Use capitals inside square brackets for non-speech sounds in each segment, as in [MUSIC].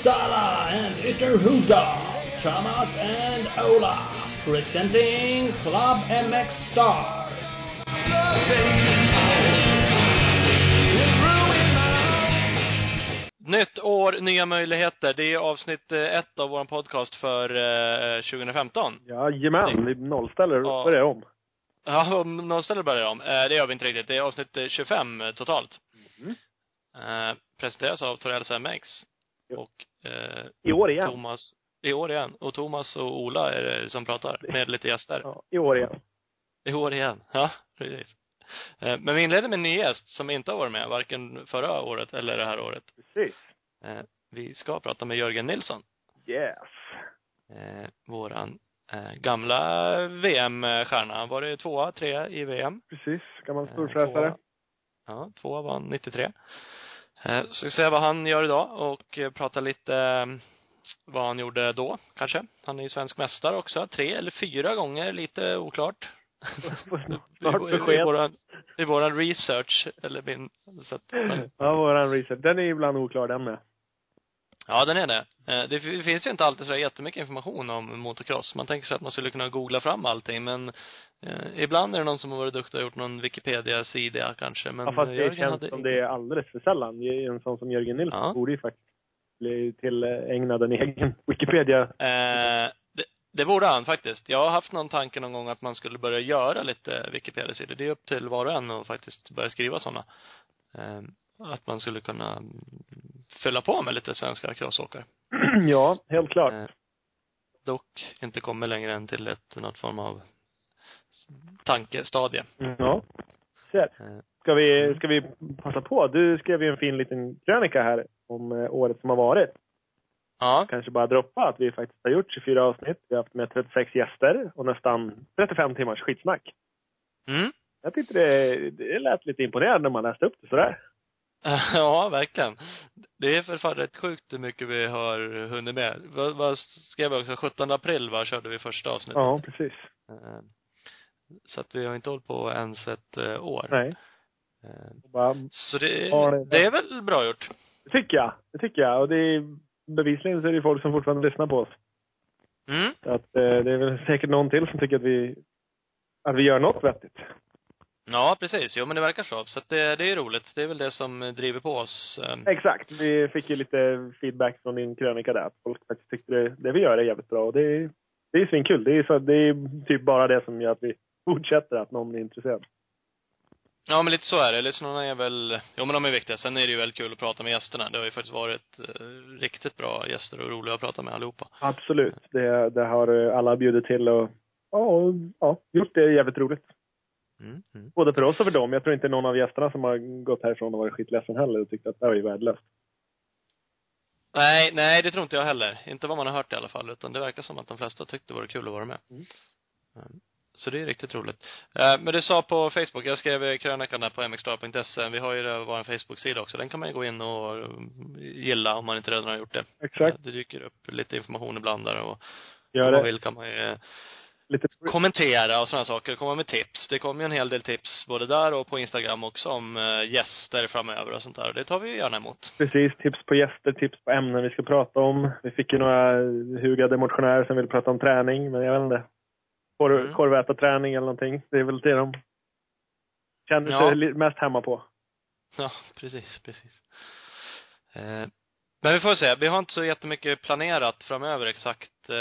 Uppsala and Ytterhuda, Thomas and Ola, presenting Club MX Star. Nytt år, nya möjligheter. Det är avsnitt eh, ett av vår podcast för eh, 2015. Jajamän, vi nollställer och Ja. börjar om. Ja, ställe börjar om. Eh, det gör vi inte riktigt. Det är avsnitt eh, 25 eh, totalt. Eh, presenteras av Torells MX. Och eh, I år igen. Thomas, i år igen. Och Thomas och Ola är det som pratar, med lite gäster. Ja, I år igen. I år igen. Ja, precis. Eh, men vi inleder med en ny gäst som inte har varit med, varken förra året eller det här året. Precis. Eh, vi ska prata med Jörgen Nilsson. Yes. eh, våran eh, gamla VM-stjärna. Han var det tvåa, trea i VM. Precis. Gammal Eh, storfräsare. Ja, tvåa var han 93. Eh, så vi ska se vad han gör idag och eh, prata lite eh, vad han gjorde då, kanske. Han är ju svensk mästare också. Tre eller fyra gånger, lite oklart. Snart I, i, besked. våran, I våran research, eller min, så att, men, Ja, våran research. Den är ibland oklar den med. Ja, den är det. Eh, Det finns ju inte alltid så jättemycket information om motocross. Man tänker sig att man skulle kunna googla fram allting, men eh, ibland är det någon som har varit duktig och gjort någon Wikipedia-sida kanske, men Ja, fast eh, det Jörgen känns hade som det är alldeles för sällan. En sån som Jörgen Nilsson Ja. borde ju faktiskt bli tillägnad en egen [LAUGHS] Wikipedia. Eh, det, det borde han faktiskt. Jag har haft någon tanke någon gång att man skulle börja göra lite Wikipedia-sidor. Det är upp till var och en att faktiskt börja skriva sådana. Att man skulle kunna fylla på med lite svenska crossåkare. [CLEARS THROAT] ja, helt klart. Eh, dock inte kommer längre än till ett, något form av tankestadie. Ja. Så, Eh, ska vi, ska vi passa på? Du skrev ju en fin liten krönika här om eh, året som har varit. Ja, Kanske bara droppa att vi faktiskt har gjort 24 avsnitt. Vi har haft med 36 gäster och nästan 35 timmars skitsnack. mm. Jag tyckte det, det lät lite imponerande när man läste upp det sådär. [LAUGHS] Ja, verkligen. Det är för fan rätt sjukt hur mycket vi har hunnit med. Vad, vad skrev jag också? 17 april va, körde vi första avsnittet. Ja, precis. Eh, Så att vi har inte hållit på ens ett eh, år. Nej. Eh, Så det, det- är väl bra gjort. det tycker jag. Det tycker jag. Och det är, bevisligen så är det folk som fortfarande lyssnar på oss. Mm. Så att det är väl säkert någon till som tycker att vi, att vi gör något vettigt. Ja, precis. Jo, men det verkar så. Så att det, det är roligt. Det är väl det som driver på oss. eh. Exakt. Vi fick ju lite feedback från din krönika där. Folk faktiskt tyckte det, det vi gör är jävligt bra. Och det är, det är svinkul. Det är, så, det är typ bara det som gör att vi fortsätter, att någon är intresserad. Ja, men lite så är det. Lyssnarna är väl, jo men de är viktiga. Sen är det ju väldigt kul att prata med gästerna. Det har ju faktiskt varit eh, riktigt bra gäster och roliga att prata med allihopa. Absolut. Det, det har alla bjudit till och ja, och, ja, gjort det jävligt roligt. Mm. Mm. Både för oss och för dem. Jag tror inte någon av gästerna som har gått härifrån och varit skitledsen heller och tyckt att det här var ju värdelöst. Nej, nej, det tror inte jag heller. Inte vad man har hört i alla fall, utan det verkar som att de flesta tyckte det var kul att vara med. Mm. Mm. Så det är riktigt roligt. Eh, Men du sa på Facebook, jag skrev krönikan där på mxstar.se, vi har ju det- vår Facebook-sida också, den kan man ju gå in och eh, gilla om man inte redan har gjort det. Exakt. Eh, Det dyker upp lite information ibland där och Gör om man det vill kan man ju lite kommentera och sådana saker, komma med tips. Det kommer ju en hel del tips både där och på Instagram också om eh, gäster framöver och sånt där. Det tar vi ju gärna emot. Precis, tips på gäster, tips på ämnen vi ska prata om. Vi fick ju några hugade motionärer som ville prata om träning, men jag vet inte. Korv, Mm. Korvätarträning eller någonting. Det är väl det de känner Ja. sig li- mest hemma på. Ja, precis, precis. Eh, men vi får se. Vi har inte så jättemycket planerat framöver exakt eh,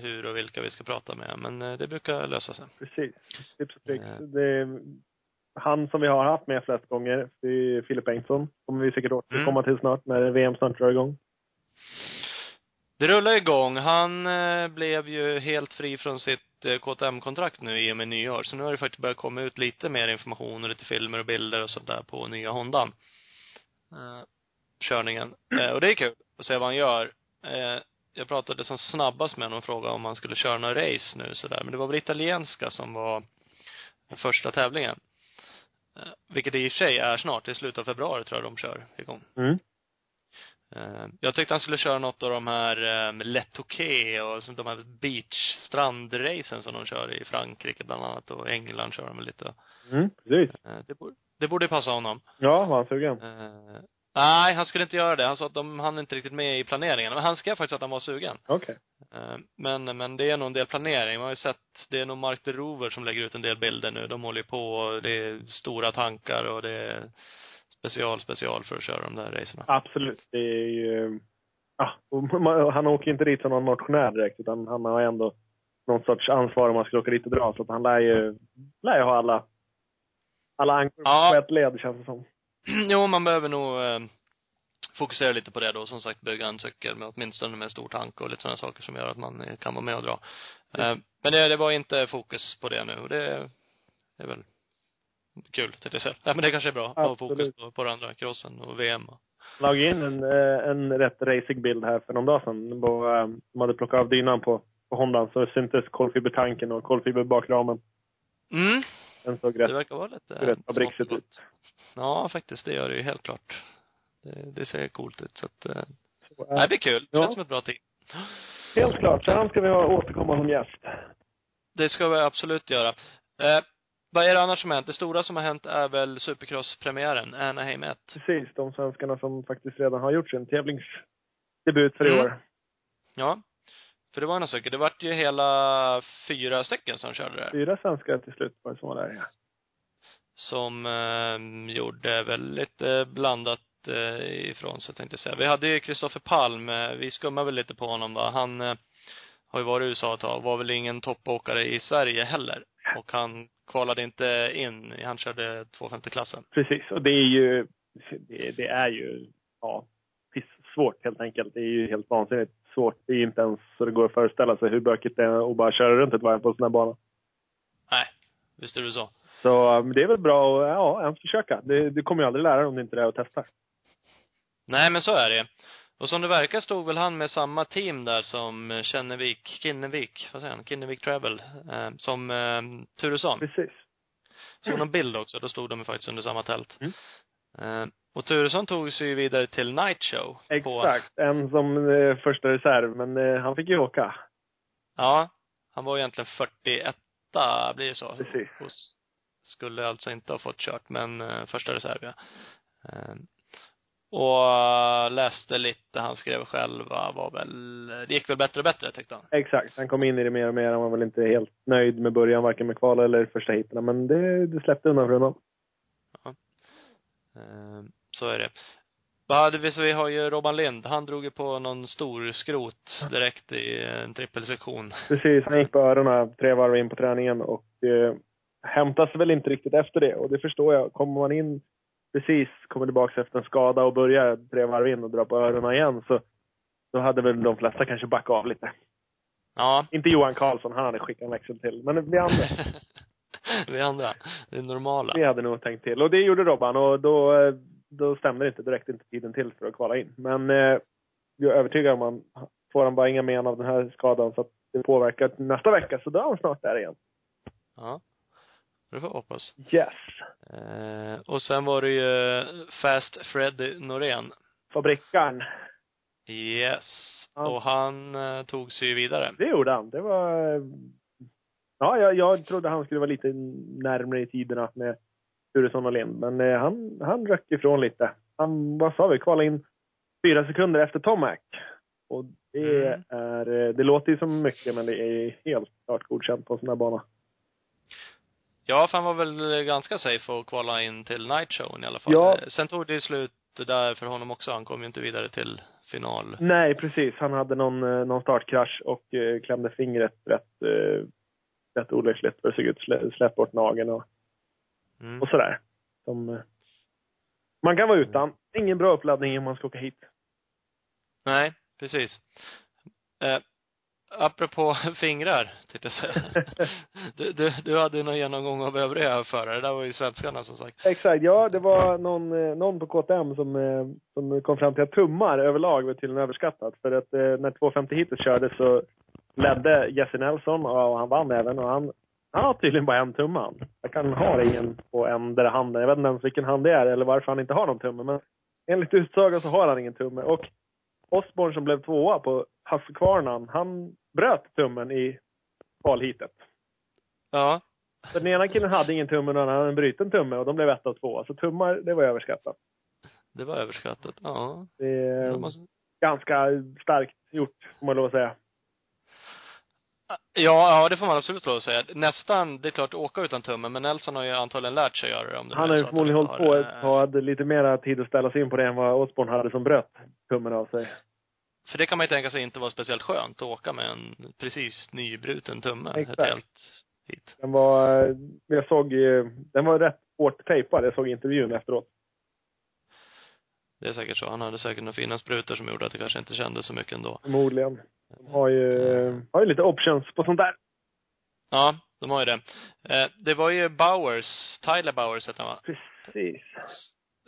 hur och vilka vi ska prata med, men eh, det brukar lösa sig. Precis. Tips och tricks. Ja. Det han som vi har haft med flest gånger, Filip Bengtsson. Kommer vi säkert återkomma Mm. till snart när VM snart drar igång. Det rullar igång. Han eh, blev ju helt fri från sitt eh, KTM-kontrakt nu i och med nyår. Så nu har det faktiskt börjat komma ut lite mer information och lite filmer och bilder och sånt där på nya Hondan. Körningen. Eh, och det är kul att se vad han gör. Eh, jag pratade som snabbast med honom och frågade om han skulle köra några race nu sådär. Men det var väl italienska som var den första tävlingen. Eh, vilket det i och för sig är snart. I slutet av februari tror jag de kör igång. Mm. Jag tyckte han skulle köra något av de här um, Letoké och de här beach strandracen som de kör i Frankrike bland annat och England kör de lite. Mm, precis. Det borde, det borde passa honom. Ja, var han sugen? Nej, han skulle inte göra det. Han sa att de hann inte riktigt med i planeringen. Men han skrev faktiskt att han var sugen. Okej. Eh, Men, men det är nog en del planering. Man har ju sett, det är nog Mark de Rover som lägger ut en del bilder nu. De håller ju på och det är stora tankar och det är special, special för att köra de där racerna. Absolut. Det är ju... Man- han åker ju inte dit som någon motionär direkt, utan han har ändå någon sorts ansvar om man skulle åka dit och dra. Så att han lär ju, lär ju ha alla, alla ankor Ja. på ett led, känns det som. [CLEARS THROAT] jo, man behöver nog eh, fokusera lite på det då. Som sagt, bygga en cykel med åtminstone med stor tank och lite sådana saker som gör att man eh, kan vara med och dra. Eh, men det, det var inte fokus på det nu och det, det är väl kul, tänkte jag säga. Nej, men det kanske är bra. att ha fokus på, på det andra, crossen och VM och La in en, eh, en rätt racing bild här för någon dag sedan. På, eh, De hade plockat av dynan på, på Hondan så syntes kolfibertanken och kolfiberbakramen. Mm. Den såg Det rätt, verkar vara lite rätt fabriksigt ut. Ja, faktiskt. Det gör det ju helt klart. Det, det ser coolt ut. Så att, eh, eh, det blir kul. Det Ja. känns som ett bra team. Helt klart. Så han ska vi ha återkomma som gäst. Det ska vi absolut göra. Eh, vad är det annars som har hänt? Det stora som har hänt är väl Supercross-premiären, Anaheim 1. Precis, de svenskarna som faktiskt redan har gjort sin tävlingsdebut för i Mm. år. Ja. För det var några stycken. Det vart ju hela fyra stycken som körde det. Fyra svenskar till slut var det som var där, ja. Som eh, gjorde väldigt eh, blandat eh, ifrån sig, tänkte jag säga. Vi hade ju Kristoffer Palm. Eh, vi skummade väl lite på honom va. Han eh, har ju varit i USA ett tag. Var väl ingen toppåkare i Sverige heller. Och han kvalade inte in. Han körde 250-klassen. Precis, och det är ju, det, det är ju, ja, svårt helt enkelt. Det är ju helt vansinnigt svårt. Det är ju inte ens så det går att föreställa sig hur bökigt det är att bara köra runt ett varv på en sån här bana. Nej, visst är det så. Så men det är väl bra att, ja, ens försöka. Det, du kommer ju aldrig lära dig om det inte är att testa. Nej, men så är det. Och som det verkar stod väl han med samma team där som eh, Kinnevik, Kinnevik, vad säger han? Kinnevik Travel, eh, som eh, Turesson. Precis. Såg någon bild också, då stod de ju faktiskt under samma tält. Mm. Eh, och Turesson tog sig ju vidare till Night Show. På, Exakt. En som eh, första reserv, men eh, han fick ju åka. ja, han var egentligen 41 blir det så. Precis. Och s- skulle alltså inte ha fått kört, men eh, första reserv ja. Eh, och eh, läste lite, han skrev själva, var väl, det gick väl bättre och bättre tyckte han. Exakt. Han kom in i det mer och mer. Han var väl inte helt nöjd med början, varken med kval eller första heaten. Men det, det släppte undan för honom. Eh, så är det. Vad hade vi, så vi har ju Robban Lind, han drog ju på någon stor skrot direkt i en trippelsektion. Precis, han gick på öronen tre varv in på träningen och eh, hämtas väl inte riktigt efter det. Och det förstår jag. Kommer man in precis, kommer tillbaka efter en skada och börjar tre varv in och drar på öronen igen så då hade väl de flesta kanske backat av lite. Ja. Inte Johan Karlsson, han hade skickat en växel till. Men vi andra, [LAUGHS] vi andra, det är normala. vi hade nog tänkt till. Och det gjorde Robban och då, eh, då stämde det inte. direkt inte tiden till för att kvala in. Men eh, jag är övertygad om han får han bara inga men av den här skadan så att det påverkar nästa vecka så då är han snart där igen. Ja. Det får vi hoppas. Yes! Eh, och sen var det ju Fast Freddy Norén. Fabrikaren. Yes. Ja. Och han eh, tog sig ju vidare. Det gjorde han. Det var... eh, Ja, jag, jag trodde han skulle vara lite närmare i tiderna med Turesson och Lind. Men eh, han, han röck ifrån lite. Han, vad sa vi, kvalade in fyra sekunder efter Tomac. Och det Mm. är... eh, Det låter ju som mycket, men det är helt klart godkänt på en sån här bana. Ja, för han var väl ganska safe att kvala in till night showen i alla fall. Ja. Eh, Sen tog det slut där för honom också. Han kom ju inte vidare till final. Nej, precis. Han hade någon, eh, någon startkrasch och eh, klämde fingret rätt, eh, rätt olyckligt. För det såg ut slä, släpp bort nageln och Mm. och sådär. Eh, man kan vara utan. Ingen bra uppladdning om man ska åka hit. Nej, precis. Eh, apropå [LAUGHS] fingrar, tänkte jag säga. [LAUGHS] du, du, du hade ju någon genomgång av övriga förare. Det där var ju svenskarna som sagt. Exakt. Ja, det var någon, eh, någon på KTM som, eh, som kom fram till att tummar överlag var tydligen överskattat. För att eh, när 250 hittills kördes så ledde Jesse Nelson och han vann även. Och han, han har tydligen bara en tumme. Jag kan ha ingen på ändra handen. Jag vet inte ens vilken hand det är eller varför han inte har någon tumme. Men enligt utsago så har han ingen tumme. Och Osborn som blev tvåa på Husqvarnan, han bröt tummen i kvalheatet. Ja. Den ena killen hade ingen tumme och den andra hade en bruten tumme och de blev ett och två. Så tummar, det var överskattat. Det var överskattat. Ja. Det är De måste... ganska starkt gjort, får man lov att säga. Ja, ja, det får man absolut lov att säga. Nästan, det är klart, åka utan tummen, men Nelson har ju antagligen lärt sig göra det om det Han har ju att förmodligen hållit på ett tag, hade lite mera tid att ställa sig in på det än vad Osborne hade som bröt tummen av sig. För det kan man ju tänka sig inte var speciellt skönt att åka med en precis nybruten tumme. Exakt. Ett helt hit. Den var, jag såg, den var rätt hårt tejpad. Jag såg intervjun efteråt. Det är säkert så. Han hade säkert några fina sprutor som gjorde att det kanske inte kändes så mycket ändå. Förmodligen. De har ju, eh, har ju lite options på sånt där. Ja, de har ju det. Eh, det var ju Bowers, Tyler Bowers hette han va? Precis.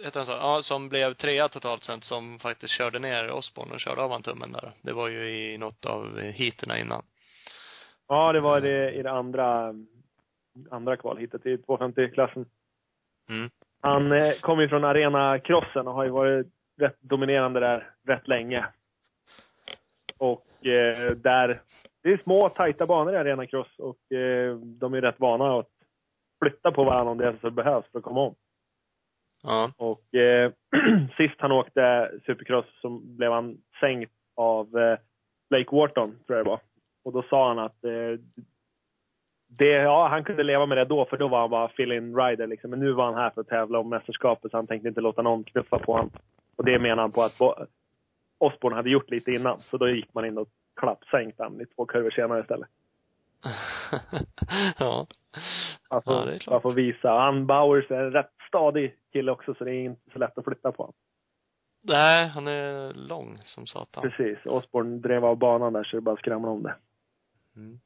Hette han så? Ja, som blev trea totalt sett, som faktiskt körde ner Osborne och körde av han tummen där. Det var ju i något av heaterna innan. Ja, det var det i det andra, andra kvalhitet i 250-klassen. Mm. Han eh, kom ju från arenacrossen och har ju varit rätt dominerande där rätt länge. Och eh, där, det är små tajta banor i arenacross och eh, de är rätt vana att flytta på varandra om det så behövs för att komma om. Ja. Och eh, [CLEARS THROAT] sist han åkte supercross så blev han sänkt av eh, Blake Wharton, tror jag det var. Och då sa han att eh, det, ja, han kunde leva med det då, för då var han bara fill-in rider liksom. Men nu var han här för att tävla om mästerskapet, så han tänkte inte låta någon knuffa på honom. Och det menar han på att Bo- Osborne hade gjort lite innan. Så då gick man in och klappsänkte han i två kurvor senare istället. [LAUGHS] ja. Alltså, Ja, det är klart. bara för att visa. Han Bowers är en rätt stadig kille också, så det är inte så lätt att flytta på honom. Nej, han är lång som satan. Precis. Osborne drev av banan där, så det bara skramlar om det. Mm.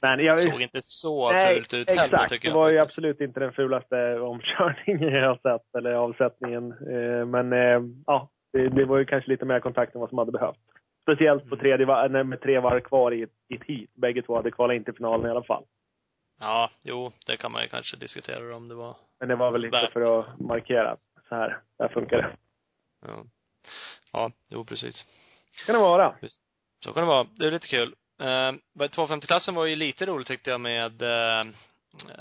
Men jag, Såg inte så Nej, fult ut heller, exakt. tycker Det jag. var ju absolut inte den fulaste omkörningen jag har sett, eller avsättningen. Eh, Men eh, ja, det, det var ju kanske lite mer kontakt än vad som hade behövt. Speciellt på Mm. tredje, med tre varv kvar i ett, i ett heat. Bägge två hade kvalat in till finalen i alla fall. Ja, jo, det kan man ju kanske diskutera om det var. Men det var väl lite Värt. för att markera så här, där funkar det. Ja. Ja, jo precis. kan det vara. Så kan det vara. Det är lite kul. Eh, 250-klassen var ju lite roligt tyckte jag med eh,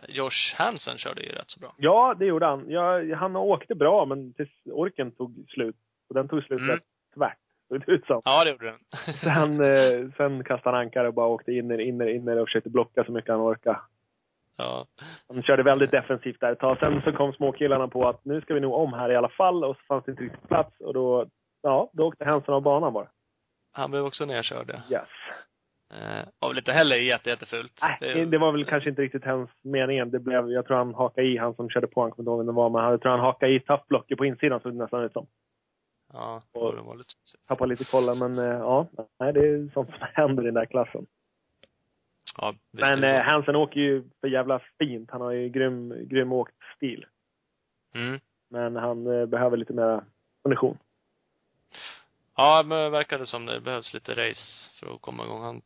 Josh Hansen körde ju rätt så bra. Ja, det gjorde han. Ja, han åkte bra, men tills orken tog slut. Och den tog slut Mm. rätt tvärt, såg det ut som. Ja, det gjorde den. Sen, eh, sen kastade han ankare och bara åkte in, in, in och försökte blocka så mycket han orkade. Ja. Han körde väldigt defensivt där ett tag. Sen så kom småkillarna på att nu ska vi nog om här i alla fall. Och så fanns det inte riktigt plats. Och då, ja, då åkte Hansen av banan bara. Han blev också nerkörd. ja. Yes. Eh, var väl inte heller jätte, jättefult. Nej, det var väl kanske inte riktigt hans meningen. Det blev, jag tror han hakade i, han som körde på, han kommer inte ihåg vem det var, men jag tror han hakade i tappblocket på insidan såg det nästan ut som. Ja, det var lite. Tappade lite kollen, men eh, ja, nej, det är sånt som händer i den där klassen. Ja, Men eh. Hansen åker ju för jävla fint. Han har ju grym, grym åkt stil. Mm. Men han eh, behöver lite mer kondition. Ja, men det verkade som det behövs lite race för att komma igång. Han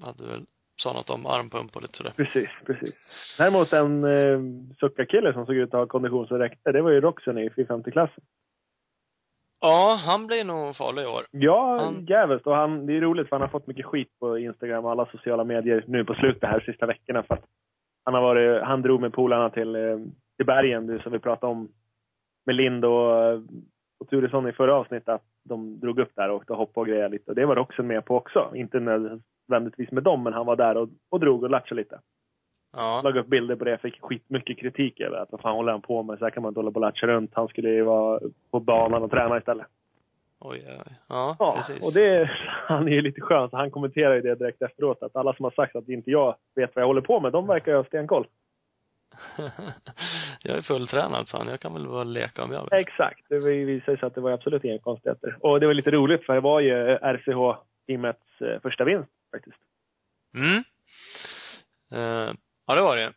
hade väl sa något om armpump och lite sådär. Precis, precis. Däremot en eh, suckarkille som såg ut att ha kondition så räckte, det var ju Roxen i 450-klassen. Ja, han blir nog farlig i år. Ja, Han- jävligt. Och han, det är roligt för han har fått mycket skit på Instagram och alla sociala medier nu på slutet här sista veckorna för att han har varit, han drog med polarna till, eh, till bergen, som vi pratade om med Lind och, och Turesson i förra avsnittet, att de drog upp där och åkte hoppade och grejade lite. Och det var Roxen med på också. Inte nödvändigtvis med dem, men han var där och, och drog och latchade lite. Ja. la upp bilder på det. Fick skitmycket kritik över att vad fan håller han på med? Så här kan man inte hålla på och latcha runt. Han skulle ju vara på banan och träna istället. Oj, oj. Ja, Ja, precis. och det, [LAUGHS] han är ju lite skön. Så han kommenterar ju det direkt efteråt. Att alla som har sagt att inte jag vet vad jag håller på med, de verkar ju ha stenkoll. [LAUGHS] jag är fulltränad, sa han. Jag kan väl bara leka om jag vill. Exakt. Det visade sig att det var absolut inga konstigheter. Och det var lite roligt för det var ju RCH-teamets eh, första vinst faktiskt. Mm. Eh, ja, det var det.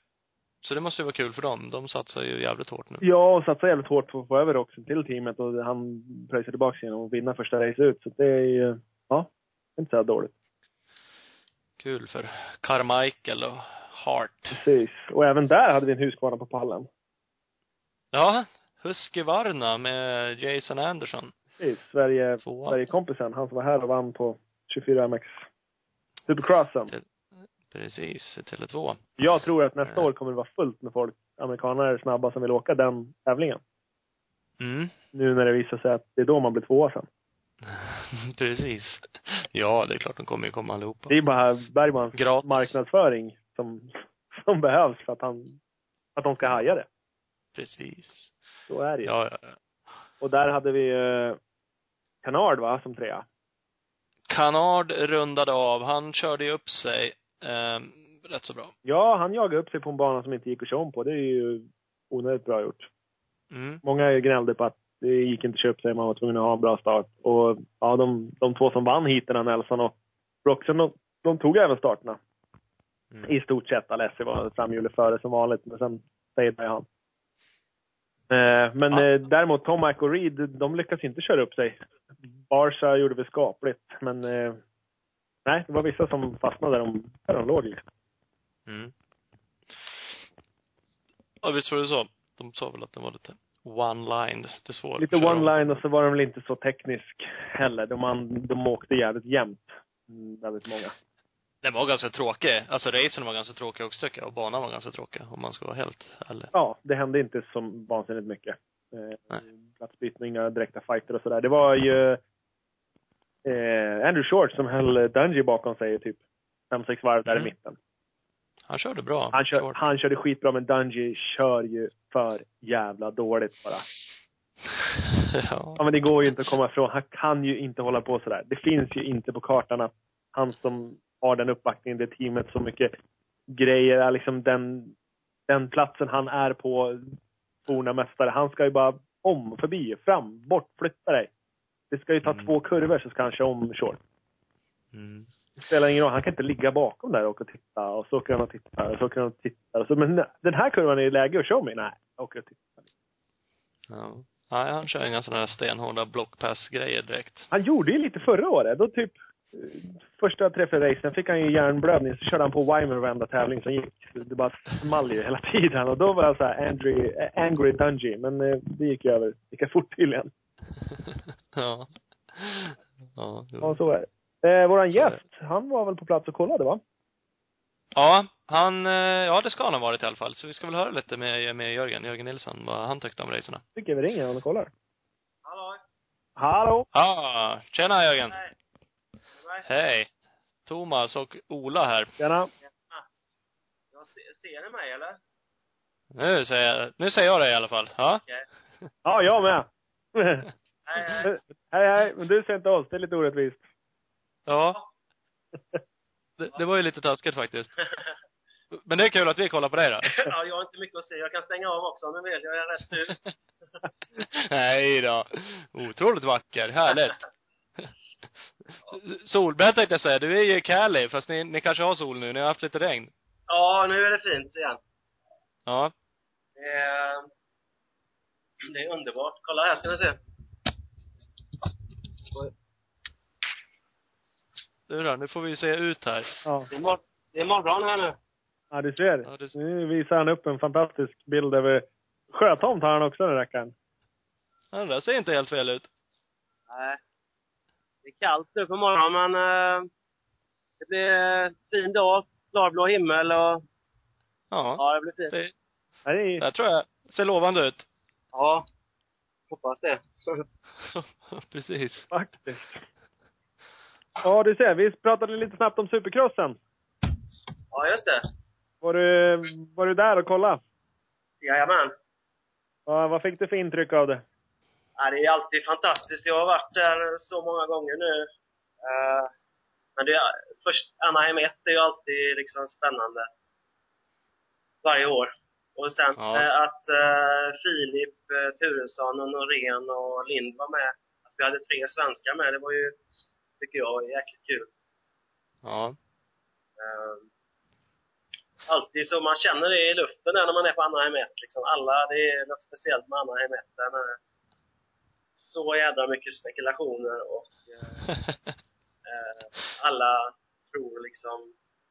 Så det måste ju vara kul för dem. De satsar ju jävligt hårt nu. Ja, och satsade jävligt hårt på att få över också till teamet och han pröjsade tillbaka genom att vinna första race ut. Så det är ju, ja, inte så dåligt. Kul för Carmichael och Hart. Precis. Och även där hade vi en Husqvarna på pallen. Ja, Husqvarna med Jason Anderson. Precis. Sverige, Tvåa. Sverigekompisen, han som var här och vann på 24 MX Supercrossen. Precis, i Tele2. Jag tror att nästa Ja. år kommer det vara fullt med folk, amerikanare snabba, som vill åka den tävlingen. Mm. Nu när det visar sig att det är då man blir tvåa sen. [LAUGHS] Precis. Ja, det är klart de kommer ju komma allihopa. Det är bara Bergmans Gratis. marknadsföring som, [LAUGHS] som behövs för att han, att de ska haja det. Precis. Så är det ju. Ja, ja. ja. Och där hade vi eh, Canard va, som trea. Canard rundade av. Han körde ju upp sig eh, rätt så bra. Ja, han jagade upp sig på en bana som inte gick att köra om på. Det är ju onödigt bra gjort. Mm. Många gnällde på att det gick inte att köpa sig, man var tvungen att ha en bra start. Och ja, de, de två som vann heaten, Nelson och Broxton, de, de tog även starterna. Mm. I stort sett. Alessi var framhjulet före som vanligt, men sen fejdade han. Eh, men Ja. eh, däremot Tomac och Reed, de lyckas inte köra upp sig. Barca gjorde väl skapligt, men eh, nej, det var vissa som fastnade där de, där de låg. Liksom. Mm. Ja, visst var det så. De sa väl att den var lite one-line. Lite att köra one-line och så var de väl inte så teknisk heller. De, an, de åkte jävligt jämnt. Mm, väldigt många. Den var ganska tråkig. Alltså racen var ganska tråkig också tycker jag. Och banan var ganska tråkig. Om man ska vara helt ärlig. Ja, det hände inte så vansinnigt mycket. Eh, Nej. platsbyten, inga direkta fighter och sådär. Det var ju eh, Andrew Short som höll Dungey bakom sig typ fem sex varv där Mm. i mitten. Han körde bra. Han, kör, Short. han körde skitbra, men Dungey kör ju för jävla dåligt bara. [LAUGHS] ja. Ja, men det går ju inte att komma ifrån. Han kan ju inte hålla på sådär. Det finns ju inte på kartan att han som har den uppbackningen, det teamet, så mycket grejer, liksom den, den platsen han är på, forna mästare. Han ska ju bara om, förbi, fram, bort, flytta dig. Det ska ju ta Mm. två kurvor så ska han köra om short. Mm. Det spelar ingen roll. Han kan inte ligga bakom där och titta. Och så åker han och tittar. Och så åker han och tittar. Och så, men den här kurvan är ju läge att köra om i. Nej, jag åker och tittar. Ja. Nej, han kör inga sådana här stenhårda blockpass-grejer direkt. Han gjorde ju lite förra året. Då typ eh, första tre, fyra racen fick han ju hjärnblödning. Så körde han på Wyman varenda tävling som gick. Det bara small ju hela [LAUGHS] tiden. Och då var jag så här angry, angry Dungey. Men eh, det gick ju över lika fort tydligen. Ja. Ja, Ja, så är det. Eh, våran Så är det. gäst, han var väl på plats och kollade va? ja, han, eh, ja det ska han ha varit i alla fall. Så vi ska väl höra lite med, med Jörgen, Jörgen Nilsson, vad han tyckte om racerna. Tycker vi ringer honom och kollar. Hallå? Hallå! Ja, tjena Jörgen. Hej. Hej. Thomas och Ola här. Tjena! Ja, se, ser ni mig eller? Nu säger jag, nu säger jag det i alla fall. Ja. Ja, jag med! Hej, hej. Men du ser inte oss. Det är lite orättvist. Ja. Det, det var ju lite taskigt faktiskt. Men det är kul att vi kollar på dig då. ja, jag har inte mycket att se. Jag kan stänga av också om du vill. Jag är rätt ut. Nej då. Otroligt vacker. Härligt. Solbränd tänkte jag säga. Du är ju i Cali, fast ni, ni kanske har sol nu. Ni har haft lite regn. Ja, nu är det fint igen. Ja. Är, det är underbart. Kolla här ska ni se. Du då, nu får vi se ut här. Ja. Det är, mor- det är morgon här nu. Ja, du ser. Ja, det- Nu visar han upp en fantastisk bild över Sjötomt har han också den rackaren. Ja, det där ser inte helt fel ut. Nej. Det är kallt nu på morgonen men eh, det blir en fin dag. Klarblå himmel och Ja. ja, det blir fint. Det, är, det tror jag ser lovande ut. Ja. Hoppas det. [LAUGHS] Precis. faktiskt. Ja, du ser. Vi pratade lite snabbt om supercrossen. Ja, just det. Var du, var du där och kollade? Jajamän. Ja, vad fick du för intryck av det? Ja, det är alltid fantastiskt. Jag har varit där så många gånger nu. Eh, men det är, först, Anaheim 1 är ju alltid liksom spännande. Varje år. Och sen Ja. eh, att eh, Filip eh, Turesson och Norén och Lind var med. Att vi hade tre svenskar med, det var ju, tycker jag, jäkligt kul. Ja. Eh, alltid så man känner det i luften där när man är på Anaheim 1. Liksom. Alla, det är något speciellt med Anaheim 1. Den är så jädra mycket spekulationer och [LAUGHS] eh, eh, alla tror liksom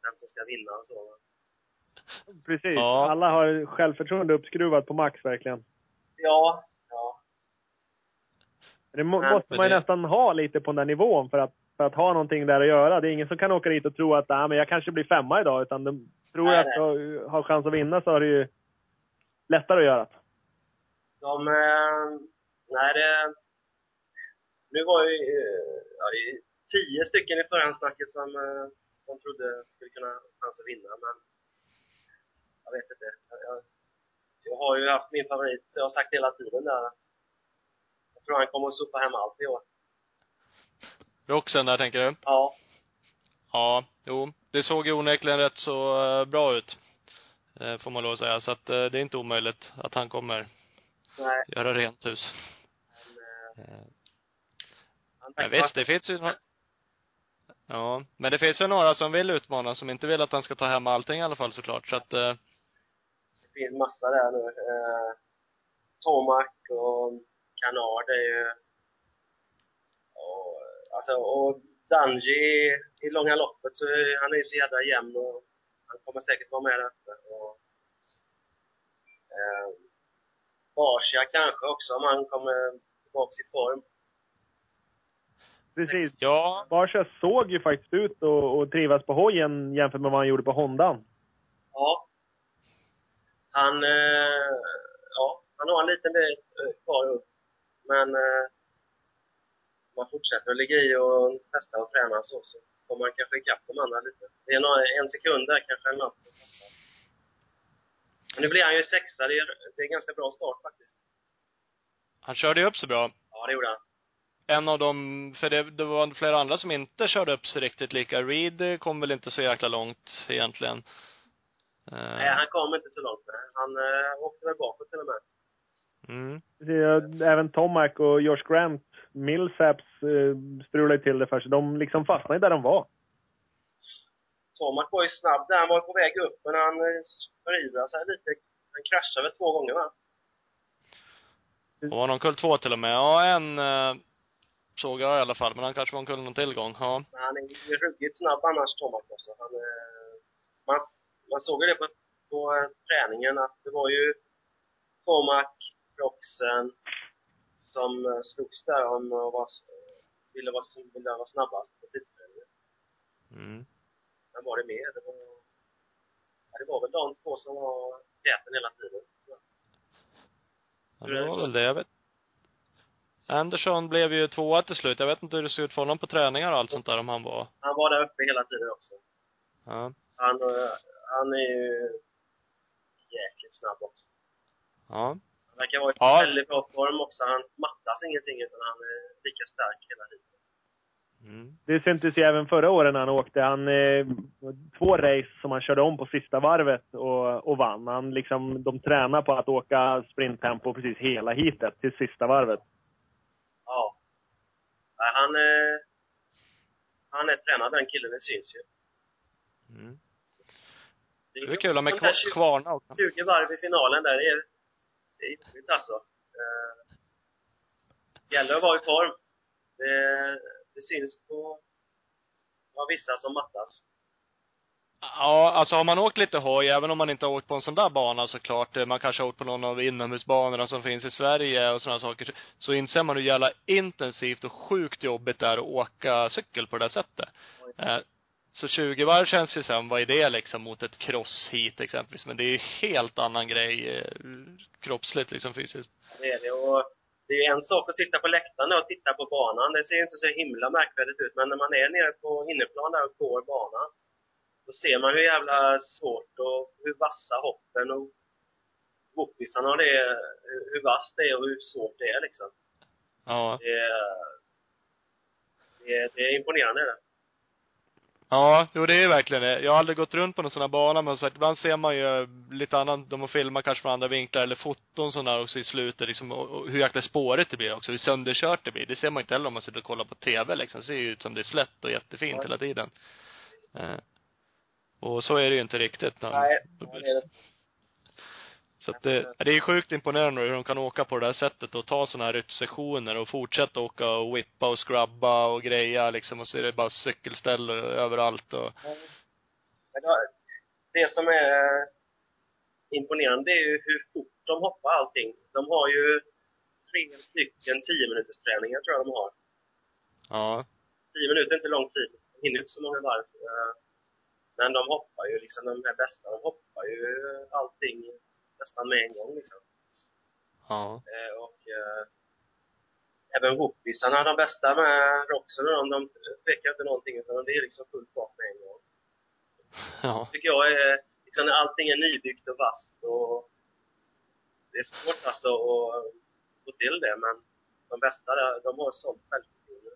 vem som ska vinna och så. Precis. Ja. Alla har självförtroende uppskruvat på max verkligen. Ja, ja. Det må, måste man ju det- nästan ha lite på den där nivån för att, för att ha någonting där att göra. Det är ingen som kan åka dit och tro att ah, men jag kanske blir femma idag. Utan de tror Nej, att du har chans att vinna så har det ju lättare att göra. De, eh, nej det... Nu var ju, ja, det är tio stycken i förhandsnacket som eh, de trodde skulle kunna ha chans att vinna, men jag vet inte. Jag, jag, har ju haft min favorit, jag har sagt hela tiden där. Jag tror han kommer att sopa hem allt i år. Roxen där, tänker du? Ja. Ja, jo. Det såg ju onekligen rätt så eh, bra ut. Eh, får man lov att säga. Så att eh, det är inte omöjligt att han kommer Nej, göra rent hus. men, eh, Men visst, det finns ju några... Ja, men det finns ju några som vill utmana, som inte vill att han ska ta hem allting i alla fall såklart. Så att, eh, Finns massa där nu. Eh, Tomac och Canard är ju... Och, alltså, och Danji i långa loppet så han är ju så jävla jämn och han kommer säkert vara med där uppe. Och, eh, Barsia kanske också om han kommer tillbaka i form. Precis. ja, Barsha såg ju faktiskt ut och, och trivas på hojen jämfört med vad han gjorde på Hondan. Ja. Han, eh, ja, han har en liten bit eh, kvar upp. Men eh, man fortsätter att ligga i och testa och träna så, så kommer han kanske ikapp de andra lite. Det är några, en sekund där kanske eller något. Men nu blir han ju sexa. Det är, det är en ganska bra start faktiskt. han körde ju upp sig bra. Ja, det gjorde han. En av dem, för det, det var flera andra som inte körde upp sig riktigt lika. Reed kom väl inte så jäkla långt egentligen. Eh, Nej, han kom inte så långt. Han eh, åkte väl bakåt till och med. mm. Precis, Även Tomac och Josh Grant, Millsaps, eh, strulade till det för sig. De liksom fastnade där de var. Tomac var ju snabb där. Han var på väg upp, men han eh, förirrade sig lite. Han kraschade väl två gånger, va? Det var någon kull två till och med. Ja, en eh, såg jag i alla fall. Men han kanske var en kull någon till gång. Ja. Han är ruggigt snabb annars, Tomac också. Han, eh, man, man såg ju det på, på eh, träningen att det var ju Tomac, Roxen som eh, slogs där om att vara, ville vara, ville vara snabbast på tidsträningen. Mm. Men var det mer? Det var, ja, det var väl de två som var täten hela tiden. Ja, det var väl det. Jag vet. Anderson blev ju tvåa till slut. Jag vet inte hur det ser ut för honom på träningar och allt sånt där, om han var. Han var där uppe hela tiden också. Ja. Han, eh, han är ju jäkligt snabb också. Ja. Han verkar vara i Ja. väldigt bra form också. Han mattas ingenting utan han är lika stark hela tiden. Mm. Det syntes ju även förra året när han åkte. Han, eh, två race som han körde om på sista varvet och, och vann. Han liksom, de tränar på att åka sprinttempo precis hela hitet till sista varvet. Ja. Han, eh, han är tränad den killen, det syns ju. Mm. Det Det är kul sånt där kvar, Kvarna också. 20 varv i finalen där, det är, det är jobbigt alltså. Eh, gäller att vara i form. Det, det syns på ja, vissa som mattas. Ja, alltså har man åkt lite hoj, även om man inte har åkt på en sån där bana såklart, eh, man kanske har åkt på någon av inomhusbanorna som finns i Sverige och sådana saker, så inser man hur jävla intensivt och sjukt jobbigt det är att åka cykel på det där sättet. Eh, Så 20 varv känns ju sen, vad är det liksom mot ett cross hit exempelvis, men det är ju helt annan grej eh, kroppsligt liksom fysiskt. Det är det. Och det är en sak att sitta på läktaren och titta på banan. Det ser ju inte så himla märkvärdigt ut. Men när man är nere på inneplan där och går banan, då ser man hur jävla svårt och hur vassa hoppen och whoopisarna och det är, hur- hur vasst det är och hur svårt det är liksom. Ja. Det är, det är, det är imponerande det. Ja, jo det är verkligen det. Jag har aldrig gått runt på någon sån här bana men så att ibland ser man ju lite annat, de har filmat kanske från andra vinklar eller foton sådana där också i slutet liksom, och, och hur jäkla spårigt det blir också, hur sönderkört det blir. Det ser man inte heller om man sitter och kollar på TV liksom. Det ser ju ut som det är slätt och jättefint Ja. hela tiden. Eh, och så är det ju inte riktigt. Nej, det är det. Så att det, det är sjukt imponerande hur de kan åka på det där sättet och ta sådana här rytmsessioner och fortsätta åka och whippa och scrubba och greja liksom och så är det bara cykelställ överallt och Det som är imponerande är ju hur fort de hoppar allting. De har ju tre stycken 10 minuters träningar tror jag de har. ja. 10 minuter är inte lång tid. De hinner inte så många varv. Eh, Men de hoppar ju liksom, de här bästa, de hoppar ju allting nästan med en gång liksom. Ja. Eh, Och eh, även whoopisarna, de bästa med Roxen och de, de tvekar inte någonting utan det är liksom full fart med en gång. Ja. tycker jag är, liksom när allting är nybyggt och vasst och det är svårt alltså att få till det men de bästa de har sånt självförtroende.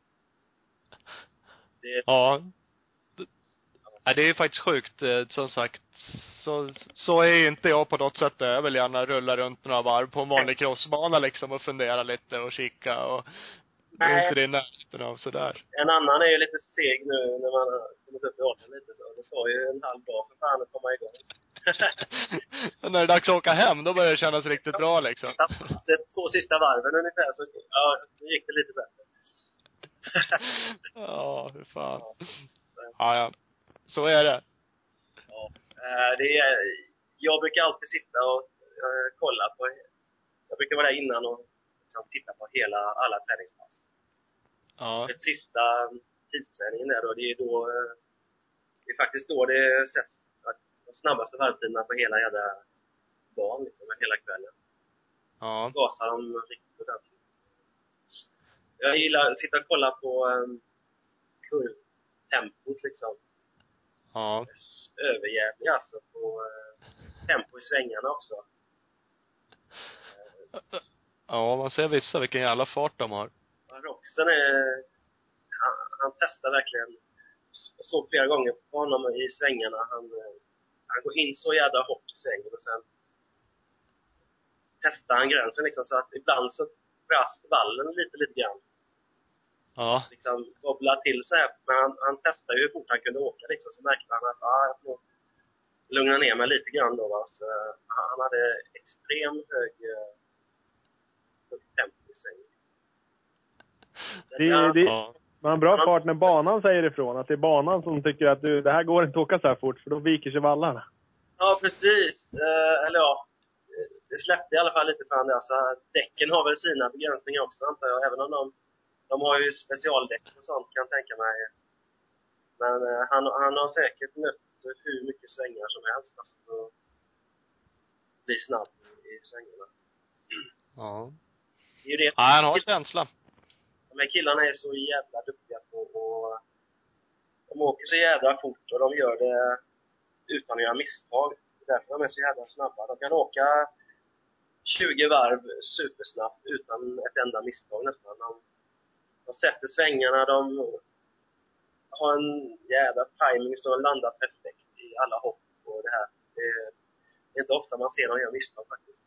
Det, Ja. Det är faktiskt sjukt, eh, som sagt. Så, så är ju inte jag på något sätt. Jag vill gärna rulla runt några varv på en vanlig crossbana liksom och fundera lite och kika och det är Nej. inte det i närheten av sådär. en annan är ju lite seg nu när man har kommit upp i åldern lite så. Det tar ju en halv dag för fan att komma igång. [LAUGHS] När det är dags att åka hem, då börjar det kännas riktigt bra liksom. De två sista varven ungefär så, ja, nu gick det lite bättre. [LAUGHS] Ja, hur fan. Ja, ja. Så är det. Ja. Eh, Det är, jag brukar alltid sitta och eh, kolla på, jag brukar vara där innan och liksom titta på hela, alla träningspass. Ja. Det sista tidsträningen där då, det är då, eh, det är faktiskt då det sätts de snabbaste varvtiderna på hela jävla dagen liksom, hela kvällen. Ja. Gasar de riktigt ordentligt. Jag gillar att sitta och kolla på um, kurvtempot liksom. Ja. Överjävlig alltså på eh, tempo i svängarna också. Ja, man ser vissa, vilken jävla fart de har. Ja, Roxen är, han, han testar verkligen. Jag såg flera gånger på honom i svängarna. Han, eh, han går in så jävla hårt i svängen och sen testar han gränsen liksom så att ibland så brast vallen lite, lite grann. Ja. Liksom wobblar till så här. Men han, han testade ju hur fort han kunde åka liksom. Så märkte han att, ah, jag får lugna ner mig lite grann då va. Så, eh, han hade extrem hög, eh, hög tempo i. Liksom. Det, det, Ja. man har bra fart när banan säger ifrån. Att det är banan som tycker att du, det här går inte att åka så här fort, för då viker sig vallarna. Ja, precis. Eh, eller ja, det släppte i alla fall lite för det. Så däcken har väl sina begränsningar också antar jag, även om de, de har ju specialdäck och sånt kan jag tänka mig. Men eh, han, han har säkert nött hur mycket svängar som helst alltså, för att bli snabb i svängarna. Ja. Det är det. Ja, han har känsla. De här killarna är så jävla duktiga på och de åker så jävla fort och de gör det utan att göra misstag. Det är därför de är så jävla snabba. De kan åka 20 varv supersnabbt utan ett enda misstag nästan. De, de sätter svängarna, de har en jävla timing som landar perfekt i alla hopp och det här. Det är, inte ofta man ser dem göra misstag faktiskt.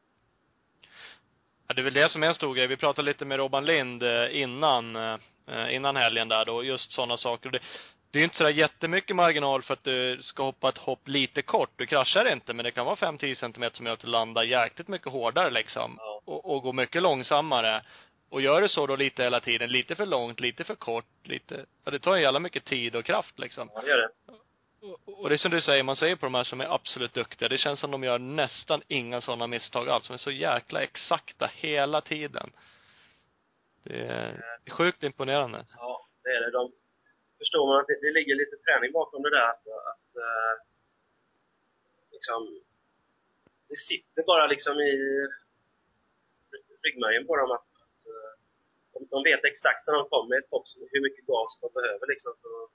Ja, det är väl det som är en stor grej. Vi pratade lite med Robban Lind eh, innan, eh, innan helgen där då, just sådana saker. Det, det är inte sådär jättemycket marginal för att du ska hoppa ett hopp lite kort. Du kraschar inte, men det kan vara 5-10 centimeter som gör att du landar jäkligt mycket hårdare liksom. Ja. Och, och går mycket långsammare. Och gör du så då lite hela tiden, lite för långt, lite för kort, lite, ja det tar ju jävla mycket tid och kraft liksom. Ja, det gör det. Och- Och det är som du säger, man säger på de här som är absolut duktiga, det känns som de gör nästan inga sådana misstag alls. De är så jäkla exakta hela tiden. Det är sjukt imponerande. Ja, det är det. De förstår man att det, det ligger lite träning bakom det där. Att, att eh, liksom, det sitter bara liksom i ryggmärgen på dem att, de, vet exakt när de ett hopp hur mycket gas de behöver liksom för att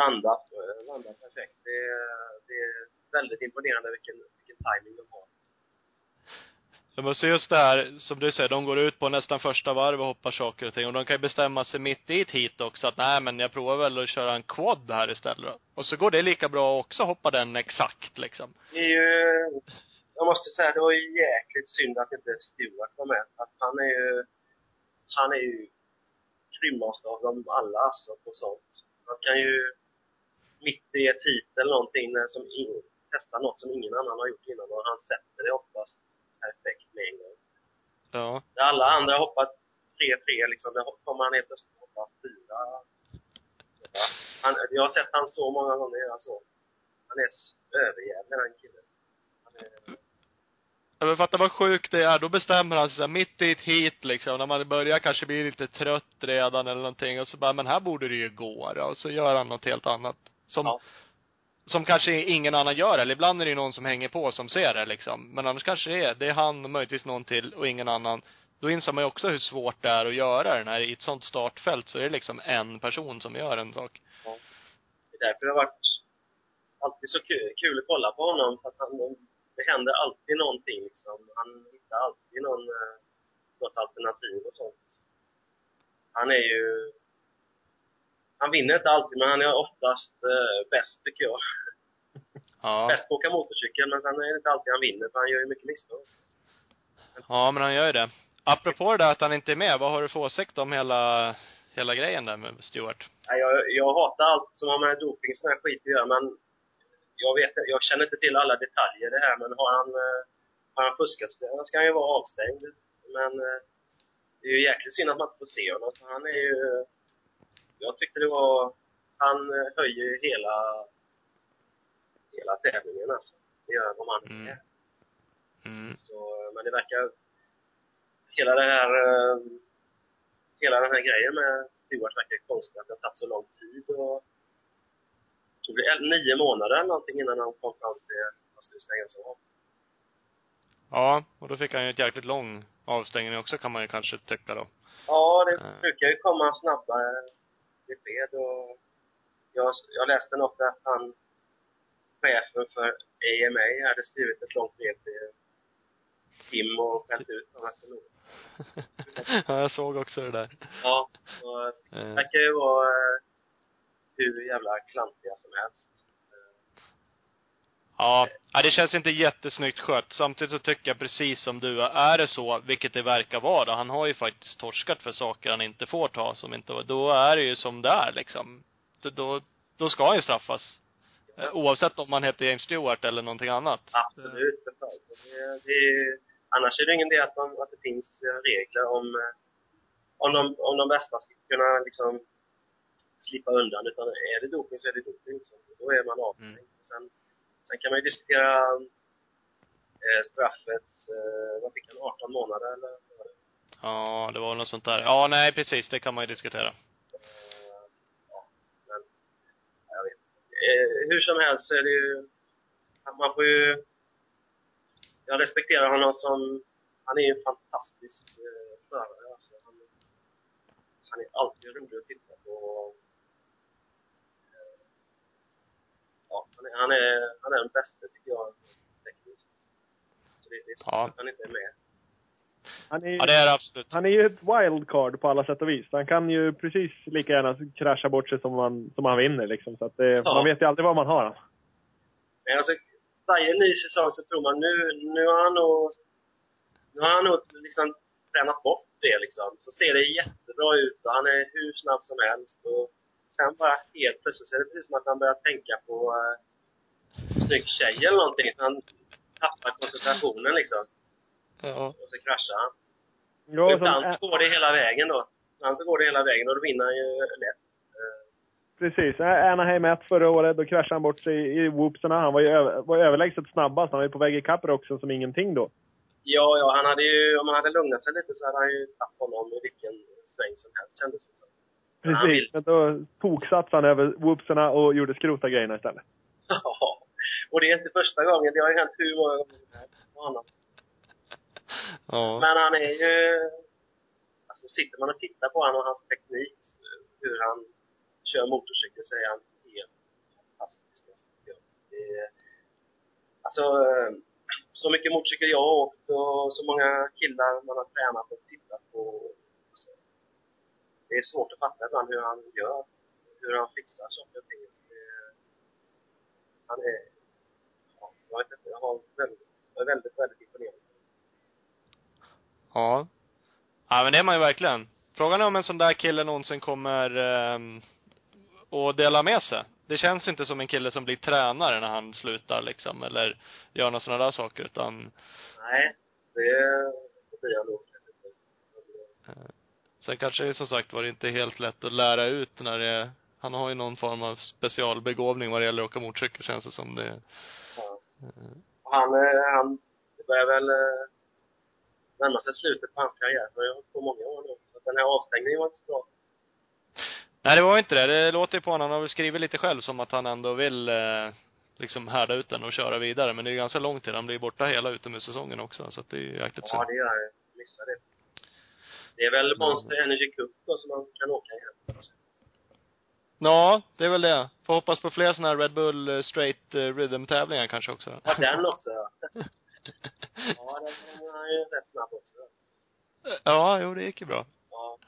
landa, eh, landa perfekt. Det, är- det är väldigt imponerande vilken, vilken timing de har. Ja, men så just det här, som du säger, de går ut på nästan första varv och hoppar saker och ting. Och de kan ju bestämma sig mitt i ett hit också att nej men jag provar väl att köra en quad här istället. Och så går det lika bra också hoppa den exakt liksom. Det är ju, jag måste säga, det var ju jäkligt synd att inte Stewart var med. Att han är ju, han är ju grymmast av dem alla alltså på sånt. Han kan ju mitt i ett hit eller någonting när- som in, testa något som ingen annan har gjort innan och han sätter det oftast perfekt med en gång. Ja. När alla andra har hoppat 3-3 liksom, där kommer han helt plötsligt hoppa 4. Han, jag har sett han så många gånger göra så. Han är överjävlig den killen. Han är, men fatta vad sjukt det är. Då bestämmer han sig så här, mitt i ett hit liksom, när man börjar kanske bli lite trött redan eller någonting. Och så bara, men här borde det ju gå då. Och så gör han något helt annat. Som, Ja. som kanske ingen annan gör. Eller ibland är det ju någon som hänger på som ser det liksom. Men annars kanske det är, det är han och möjligtvis någon till och ingen annan. då inser man ju också hur svårt det är att göra den här. I ett sånt startfält så är det liksom en person som gör en sak. Det är därför det har varit alltid så kul, kul att kolla på honom. För att han, det händer alltid någonting liksom. Han hittar alltid någon, eh, något alternativ och sånt. Han är ju... Han vinner inte alltid, men han är oftast eh, bäst tycker jag. [LAUGHS] Ja. Bäst på att åka motorcykel, men sen är det inte alltid han vinner, för han gör ju mycket misstag. Ja, men han gör ju det. Apropå det där att han inte är med, vad har du för åsikt om hela, hela grejen där med Stewart? Jag, jag hatar allt som har med doping och sån här skit att göra, men jag, vet, jag känner inte till alla detaljer det här, men har han, eh, har han fuskat så ska han ju vara avstängd. Men eh, det är ju jäkligt synd att man inte får se honom, för han är ju... Jag tyckte det var... Han eh, höjer ju hela, hela tävlingen alltså. Det gör han om han är Mm. Mm. Så, men det verkar... Hela det här... Hela den här grejen med Stewart verkar konstigt, att det har tagit så lång tid och... Tror det nio månader eller någonting innan han kom fram till att han skulle stängas av. Ja, och då fick han ju ett jäkligt lång avstängning också kan man ju kanske tycka då. Ja, det Mm. brukar ju komma snabba besked och... Jag, jag läste något att han, chefen för AMA, hade skrivit ett långt brev till Kim och skällt ut honom efter nog. ja, jag såg också det där. Ja, och Eh, Det verkar ju vara eh, hur jävla klantiga som helst. Ja, det känns inte jättesnyggt skött. Samtidigt så tycker jag precis som du, är det så, vilket det verkar vara, han har ju faktiskt torskat för saker han inte får ta, som inte var, då är det ju som det är liksom. Då, då, ska han ju straffas. Eh, Oavsett om man heter James Stewart eller någonting annat. Absolut, det, det, annars är det ingen idé att, de, att det finns eh, regler om, eh, om, de, om de bästa ska kunna liksom slippa undan. Utan är det doping så är det doping. Så då är man avstängd. Mm. Sen, sen kan man ju diskutera eh, straffets, eh, vad fick han, 18 månader eller? Ja, det var något sånt där. Ja, nej precis, det kan man ju diskutera. Eh, ja, men jag vet eh, Hur som helst så är det ju, man får ju, jag respekterar honom som, han är ju en fantastisk eh, förare alltså. Han, han är alltid rolig att titta på. Eh, Ja, han är, han är, den bästa tycker jag, tekniskt. Så det, det är synd Ja. att han inte är med. Han är, Ja, det är det absolut. han är ju ett wildcard på alla sätt och vis. Han kan ju precis lika gärna krascha bort sig som han, som han vinner liksom. Så att det, Ja. man vet ju aldrig vad man har. Men alltså, varje ny säsong så tror man nu, nu har han nog, nu har han nog liksom tränat bort det liksom. Så ser det jättebra ut och han är hur snabb som helst och sen bara helt plötsligt så är det precis som att han börjar tänka på uh, snygg tjej eller någonting. Så han tappar koncentrationen liksom. Ja. Och så kraschar han. Ja, och ibland så går det hela vägen då. Ibland så går det hela vägen och då vinner han ju lätt. Precis. Anaheim 1 förra året, då kraschade han bort sig i whoopsarna. Han var ju över, var överlägset snabbast. Han var ju på väg ikapp också som ingenting då. Ja, ja, han hade ju, om han hade lugnat sig lite så hade han ju tagit honom i vilken sväng som helst kändes det som. Men han Precis. Men då toksatsade han över whoopsarna och gjorde skrota grejerna istället. [LAUGHS] Ja, och det är inte första gången. Det har ju hänt hur många gånger med honom. [LAUGHS] Ja. Men han är ju... Alltså sitter man och tittar på honom och hans teknik, hur han kör motorcykel, så är han helt fantastisk. Det alltså, så mycket motorcykel jag har åkt och så många killar man har tränat och tittat på. Alltså, det är svårt att fatta ibland hur han gör. Hur han fixar saker och ting. Han är... Ja, jag vet inte, jag har väldigt, jag är väldigt, väldigt imponerad. Ja. Ja, men det är man ju verkligen. Frågan är om en sån där kille någonsin kommer eh, att dela med sig. Det känns inte som en kille som blir tränare när han slutar liksom, eller gör några sådana där saker, utan Nej, det, det blir jag nog inte. sen kanske det som sagt var inte helt lätt att lära ut när det han har ju någon form av specialbegåvning vad det gäller att åka motorcykel känns det som det. Ja. Han, eh, han, det börjar väl eh, närma sig slutet på hans karriär. Jag har hållit på många år nu. Så den här avstängningen var inte så bra. Nej, det var inte det. Det låter ju på honom. Han har väl skrivit lite själv som att han ändå vill eh, liksom härda ut den och köra vidare. Men det är ganska lång tid. Han blir borta hela utomhussäsongen också. Så att det är jäkligt Ja, synd. det gör jag. Missar det. Det är väl Monster Energy Cup då som man kan åka igen. Ja, det är väl det. Får hoppas på fler sådana här Red Bull eh, Straight eh, Rhythm-tävlingar kanske också. Ja, den också ja. [LAUGHS] ja, den den är ju rätt snabb också. Ja, jo, det gick ju bra. Ja.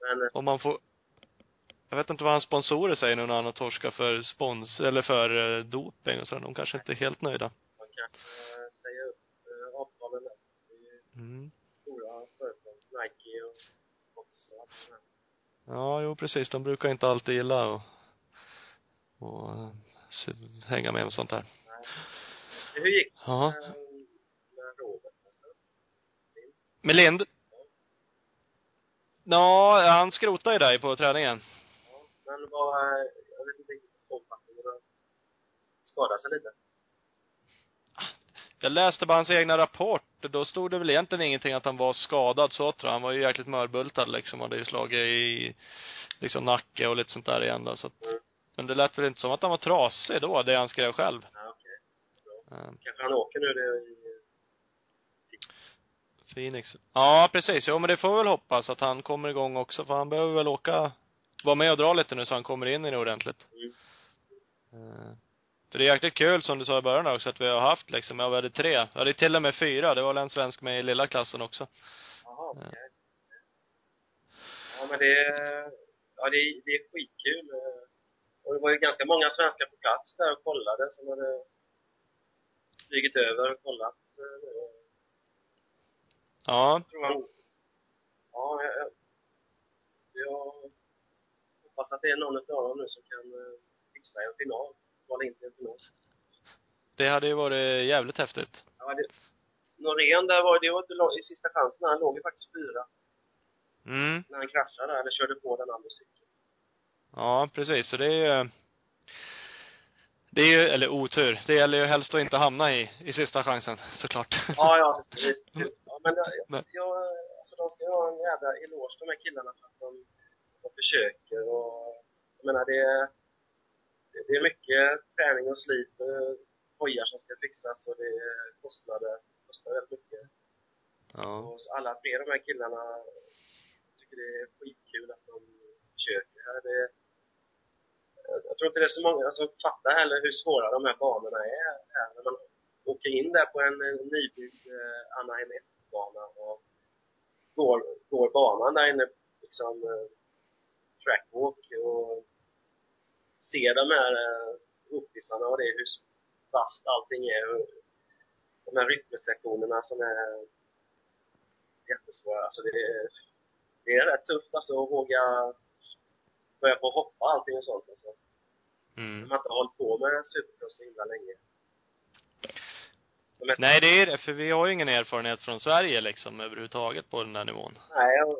Men eh, Om man får jag vet inte vad hans sponsorer säger nu när han har torskat för spons, eller för doping och så. De kanske inte är helt nöjda. man kanske säger upp avtalen där. Mm. stora företag. Nike och också. allt det där. Ja, jo precis. De brukar inte alltid gilla och, eh, s- hänga med om sånt där. Hur gick det Ja. med Robert? Med Lind? Ja, han skrotade ju dig på träningen. Men vad, jag vet inte riktigt omfattningen skadade sig lite. Jag läste bara hans egna rapport. Då stod det väl egentligen ingenting att han var skadad så tror jag. Han var ju jäkligt mörbultad liksom. Hade ju slagit i liksom nacke och lite sånt där igen då, så att, Mm. Men det lät väl inte som att han var trasig då, det han skrev själv. Ja, okej. Eh, Kanske han åker nu det i Phoenix. Ja, precis. Jo, men det får vi väl hoppas att han kommer igång också, för han behöver väl åka, vara med och dra lite nu så han kommer in i det ordentligt. Mm. För det är jäkligt kul som du sa i början också att vi har haft liksom, ja vi hade tre, ja det är till och med fyra, det var väl en svensk med i lilla klassen också. Jaha, okej. Ja, men det, ja det, är- det är skitkul. Och det var ju ganska många svenskar på plats där och kollade som hade flugit över och kollat. eh, Ja, tror han. Ja, jag, jag, jag hoppas att det är någon av dem nu som kan eh, fixa en final. Kvala in till final. det hade ju varit jävligt häftigt. Ja, det, Norén där var det var inte lång- i sista chansen. Han låg ju faktiskt fyra Mm. när han kraschade där, eller körde på den andra cykeln. Ja, precis. Så det är ju det är ju, eller otur. Det gäller ju helst att inte hamna i, i sista chansen, såklart. Ja, ja, kul. [LAUGHS] Ja, men jag, jag, alltså de ska ju ha en jävla eloge de här killarna för att de, de försöker och jag menar det är, det är mycket träning och slit hojar som ska fixas och det är kostnader, kostar väldigt mycket. Ja. Och alla tre de här killarna tycker det är skitkul att de försöker här. Det, jag, tror inte det är så många som fattar heller hur svåra de här banorna är här när man åker in där på en nybyggd eh, Anaheim 1-bana och går, går banan där inne liksom eh, trackwalk och ser de här eh, uppvisarna och det hur vasst allting är de här rytmsektionerna som är jättesvåra. Alltså det är, det är rätt tufft alltså att våga börja på hoppa allting och sånt alltså. Mm. När man inte har hållit på med supercross så himla länge. De Nej, det är det, för vi har ju ingen erfarenhet från Sverige liksom överhuvudtaget på den där nivån. nej, jag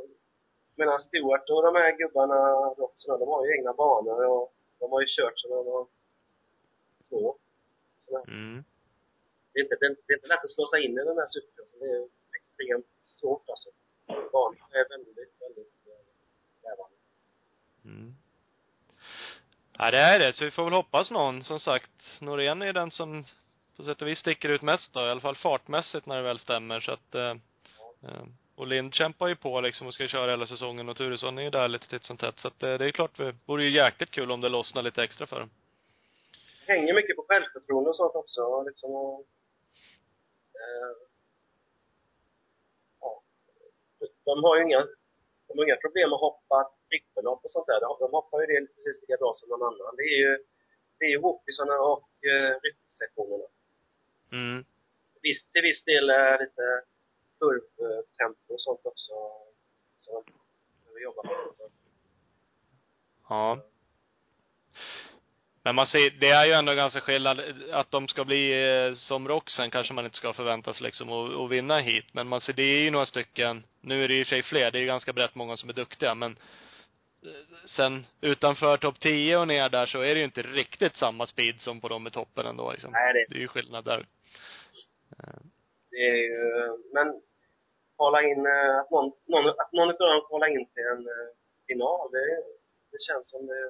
menar Stewart och de här gubbarna också, de har ju egna banor och de har ju kört sedan de var små. Så Mm. det, är inte, det, det är inte lätt att slå sig in i den här supercrossen. Det är extremt svårt alltså. Banorna är väldigt, väldigt eh, krävande. Mm. Ja, det är det. Så vi får väl hoppas någon, som sagt. Norén är den som på sätt och vis sticker ut mest då, i alla fall fartmässigt när det väl stämmer, så att eh, eh, och Lind kämpar ju på liksom och ska köra hela säsongen och Turesson är ju där lite titt som tätt. Så att eh, det är klart, det vore ju jäkligt kul om det lossnar lite extra för dem. hänger mycket på självförtroende och sånt också. Liksom, och, eh, ja. De har ju inga, de har inga problem att hoppa trippelhopp och sånt där. De, hoppar ju det precis lika bra som någon annan. Det är ju, det är ju whoopisarna och eh, rytmsektionerna. Mm. Visst, till viss del är lite kurvtempo och sånt också. Som man behöver jobba med. Ja. Men man ser, det är ju ändå ganska skillnad, att de ska bli eh, som Roxen kanske man inte ska förvänta sig liksom och vinna hit. Men man ser, det är ju några stycken, nu är det ju i och för sig fler, det är ju ganska brett många som är duktiga, men eh, sen utanför topp 10 och ner där så är det ju inte riktigt samma speed som på dem i toppen ändå liksom. Nej, det, Det är ju skillnad där det är ju, men kvala in, eh, att någon, någon, att någon av dem kvalar in till en eh, final, det, det känns som det,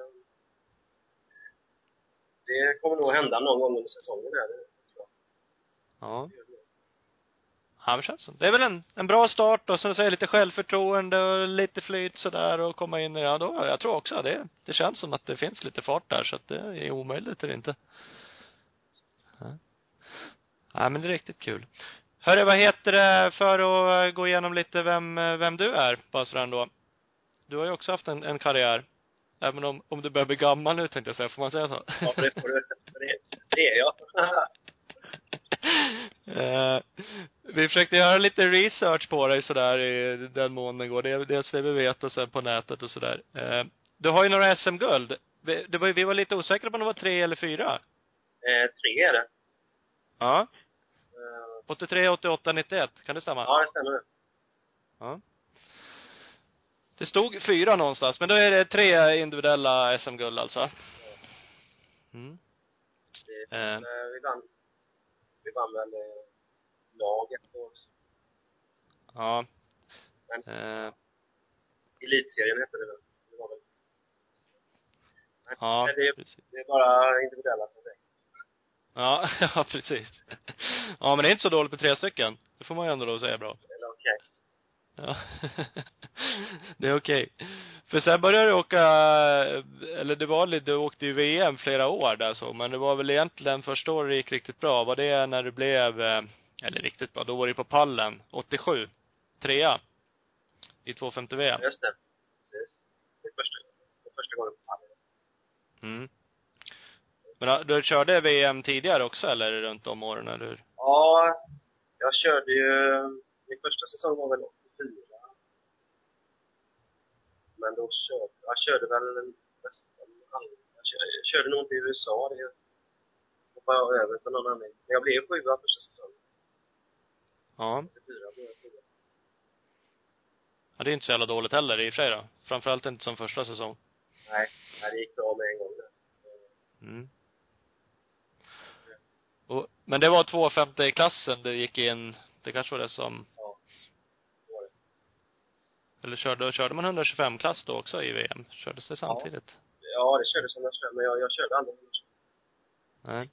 det kommer nog hända någon gång under säsongen här. Det, tror jag. Ja. Ja, det känns som. Det är väl en, en bra start och som du säger lite självförtroende och lite flyt sådär och komma in i, ja då, jag tror också det, det känns som att det finns lite fart där så att det är omöjligt eller inte. Ja. ja men det är riktigt kul. Hörru, vad heter det, för att gå igenom lite vem, vem du är, bara sådär ändå. Du har ju också haft en, en karriär. Även om, om du börjar bli gammal nu tänkte jag säga, får man säga så? Ja, för det får du. Det, det är jag. [LAUGHS] Eh, vi försökte göra lite research på dig sådär i den mån det går. Dels det vi vet och sen på nätet och sådär. Eh, du har ju några SM-guld. Vi, var, vi var lite osäkra på om det var tre eller fyra. Eh, tre är det. Ja. Eh, 83, 88, 91. Kan det stämma? ja, det stämmer. Ja. Det stod fyra någonstans, men då är det tre individuella SM-guld alltså. Mm. Det, Eh. eh. Vi vann, vi vann väl eh, lag ett år. Ja. Men Eh, elitserien hette det väl. Det var väl. Men, ja, det, precis. det är bara individuella. Ja, [LAUGHS] ja precis. Ja, men det är inte så dåligt med tre stycken. Det får man ju ändå då säga bra. Eller okej. Ja. [LAUGHS] det är okej. För sen började du åka, eller det var lite, du åkte ju VM flera år där så, men det var väl egentligen första året det gick riktigt bra. Var det när du blev, eh, eller riktigt bra, då var du på pallen, 87. Trea. I 250 VM. Just det. Precis. Det är första, det är första gången på pallen. Mm. Men du körde VM tidigare också eller runt om åren eller hur? Ja, jag körde ju, min första säsong var väl 84. Men då körde, jag körde väl nästan jag körde, jag körde nog inte i USA, det hoppade jag över för någon anledning. Men jag blev sjua första säsongen. Ja. 84 blev jag sjua. Ja, det är inte så jävla dåligt heller i och för sig då. Framförallt inte som första säsong. Nej, nej, det gick bra med en gång där. Mm. Och, men det var 250-klassen du gick in, det kanske var det som, Ja. Eller körde, körde man 125-klass då också i VM? Kördes det samtidigt? Ja, det kördes som jag körde, men jag, jag körde aldrig 125. Nej.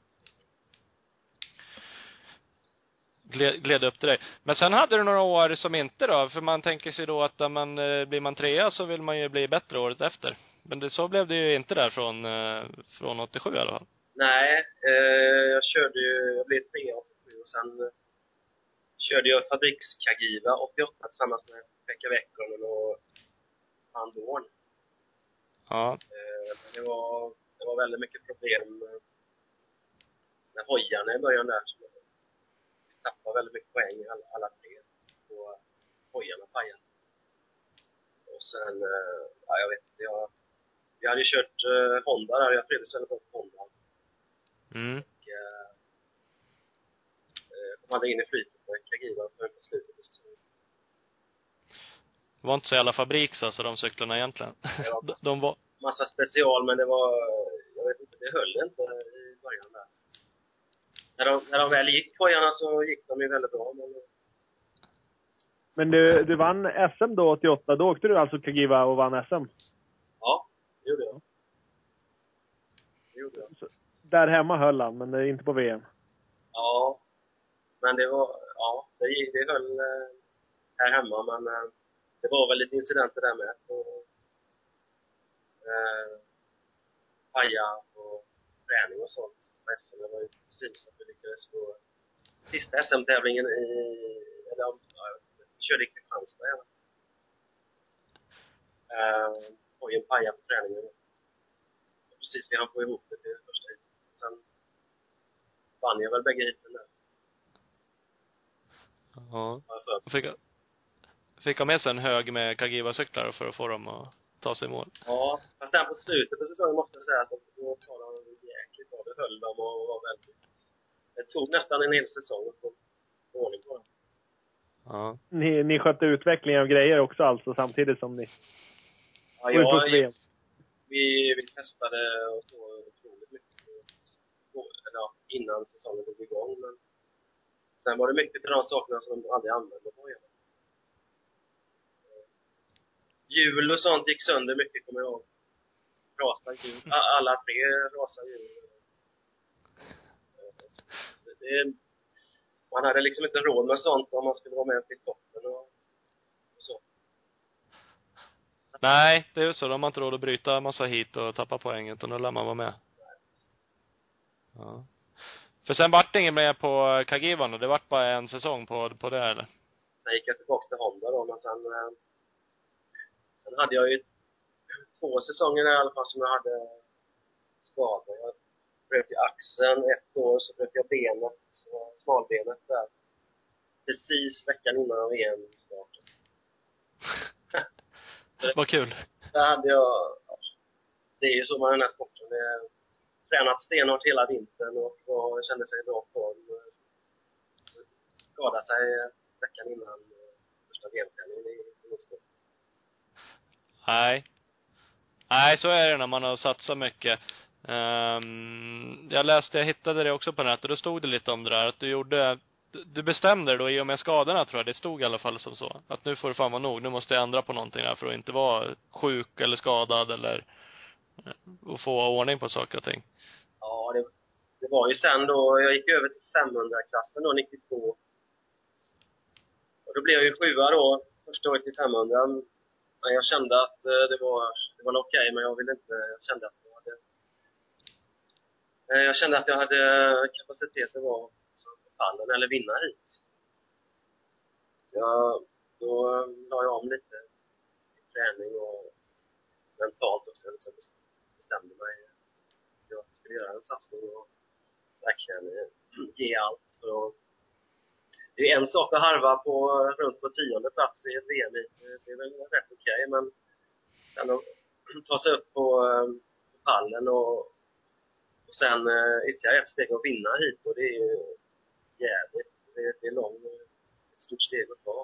Gled, gled upp till dig. Men sen hade du några år som inte då, för man tänker sig då att när man, eh, blir man trea så vill man ju bli bättre året efter. Men det, så blev det ju inte där från, eh, från 87 i alla fall. Nej, eh, jag körde ju, jag blev trea 87 och sen körde jag fabrikskagiva 88 tillsammans med Pekka Väckonen och Andorn. Ja. Eh, det var, det var väldigt mycket problem med, med hojarna i början där. Så vi tappade väldigt mycket poäng alla, alla tre. Och hojarna pajade. Och sen, eh, ja jag vet inte, jag, vi hade ju kört eh, Honda där, jag trivdes väldigt bra på Honda. Mm. Och, eh, eh, kom aldrig in i flytet med Kagiva förrän på slutet. Det var inte så jävla fabriks alltså, de cyklarna egentligen. Ja. [LAUGHS] De, de var, Massa special, men det var, jag vet inte, det höll inte i början där. När de, när de väl gick hojarna så gick de ju väldigt bra, men Men du, du vann SM då 88. Då åkte du alltså Kagiva och vann SM? ja, det gjorde jag. Det gjorde jag. Där hemma höll han, men inte på VM. Ja. Men det var, ja, det, det höll eh, här hemma, men eh, det var väl lite incidenter där med. Och, eh, paja och träning och sånt SM. Det var ju precis att vi lyckades få sista SM-tävlingen i, eller ja, vi körde i Kristianstad gärna. Eh, och en paja på träningen. Precis, vi hann få ihop det till. Sen vann jag väl bägge heaten där. ja. Fick, fick ha med sig en hög med Kagiva-cyklar för att få dem att ta sig i mål. Ja, men sen på slutet på säsongen måste jag säga att då var de jäkligt bra. Det höll dem och var väldigt... Det tog nästan en hel säsong att få ordning på dem. Ja. Ni, ni skötte utvecklingen av grejer också alltså, samtidigt som ni Ja, jag, vi, vi testade och så otroligt mycket på, eller, ja, innan säsongen drog igång. Men sen var det mycket till de sakerna som de aldrig använde på igen. Hjul och sånt gick sönder mycket, kommer jag ihåg. Rasade hjul. Alla tre rasade hjul. Det, man hade liksom inte råd med sånt om man skulle vara med i toppen och, och så. Nej, det är ju så. De har inte råd att bryta massa hit och tappa poäng, utan då lär man vara med. Ja. För sen vart det ingen med på Kagivan då? Det vart bara en säsong på, på det eller? Sen gick jag tillbaka till Honda då, men sen eh, Sen hade jag ju två säsonger i alla fall som jag hade skador. Jag bröt i axeln ett år, så bröt jag benet, eh, smalbenet där. Precis veckan innan VM-starten. [LAUGHS] Vad kul. Där hade jag, ja, det är ju så med den här sporten. Det tränat stenhårt hela vintern och, och kände sig i bra form. Eh, Skadade sig eh, veckan innan eh, första VM-tävlingen i Minsko. Nej. Nej, så är det när man har satsat mycket. Um, jag läste, jag hittade det också på nätet, då stod det lite om det där, att du gjorde, du bestämde dig då i och med skadorna tror jag, det stod i alla fall som så. Att nu får det fan vara nog, nu måste jag ändra på någonting här för att inte vara sjuk eller skadad eller, och få ordning på saker och ting. Ja, det, det var ju sen då, jag gick över till 500-klassen då, 92. Och då blev jag ju sjua då, första året i 500. Men jag kände att eh, det var, det var okej, okay, men jag ville inte, jag kände att jag hade eh, jag kände att jag hade kapacitet att vara på pallen eller vinna hit. Så jag, då eh, la jag om lite i träning och mentalt också. så. liksom bestämde mig att jag skulle göra en satsning och verkligen [CLEARS THROAT] ge allt att det är en sak att harva på, runt på tionde plats i ett VM Det är väl rätt okej, men sen att [CLEARS THROAT] ta sig upp på, på pallen och, och sen eh, ytterligare ett steg och vinna hit och det är ju jävligt. Det, det är långt, ett stort steg att ta.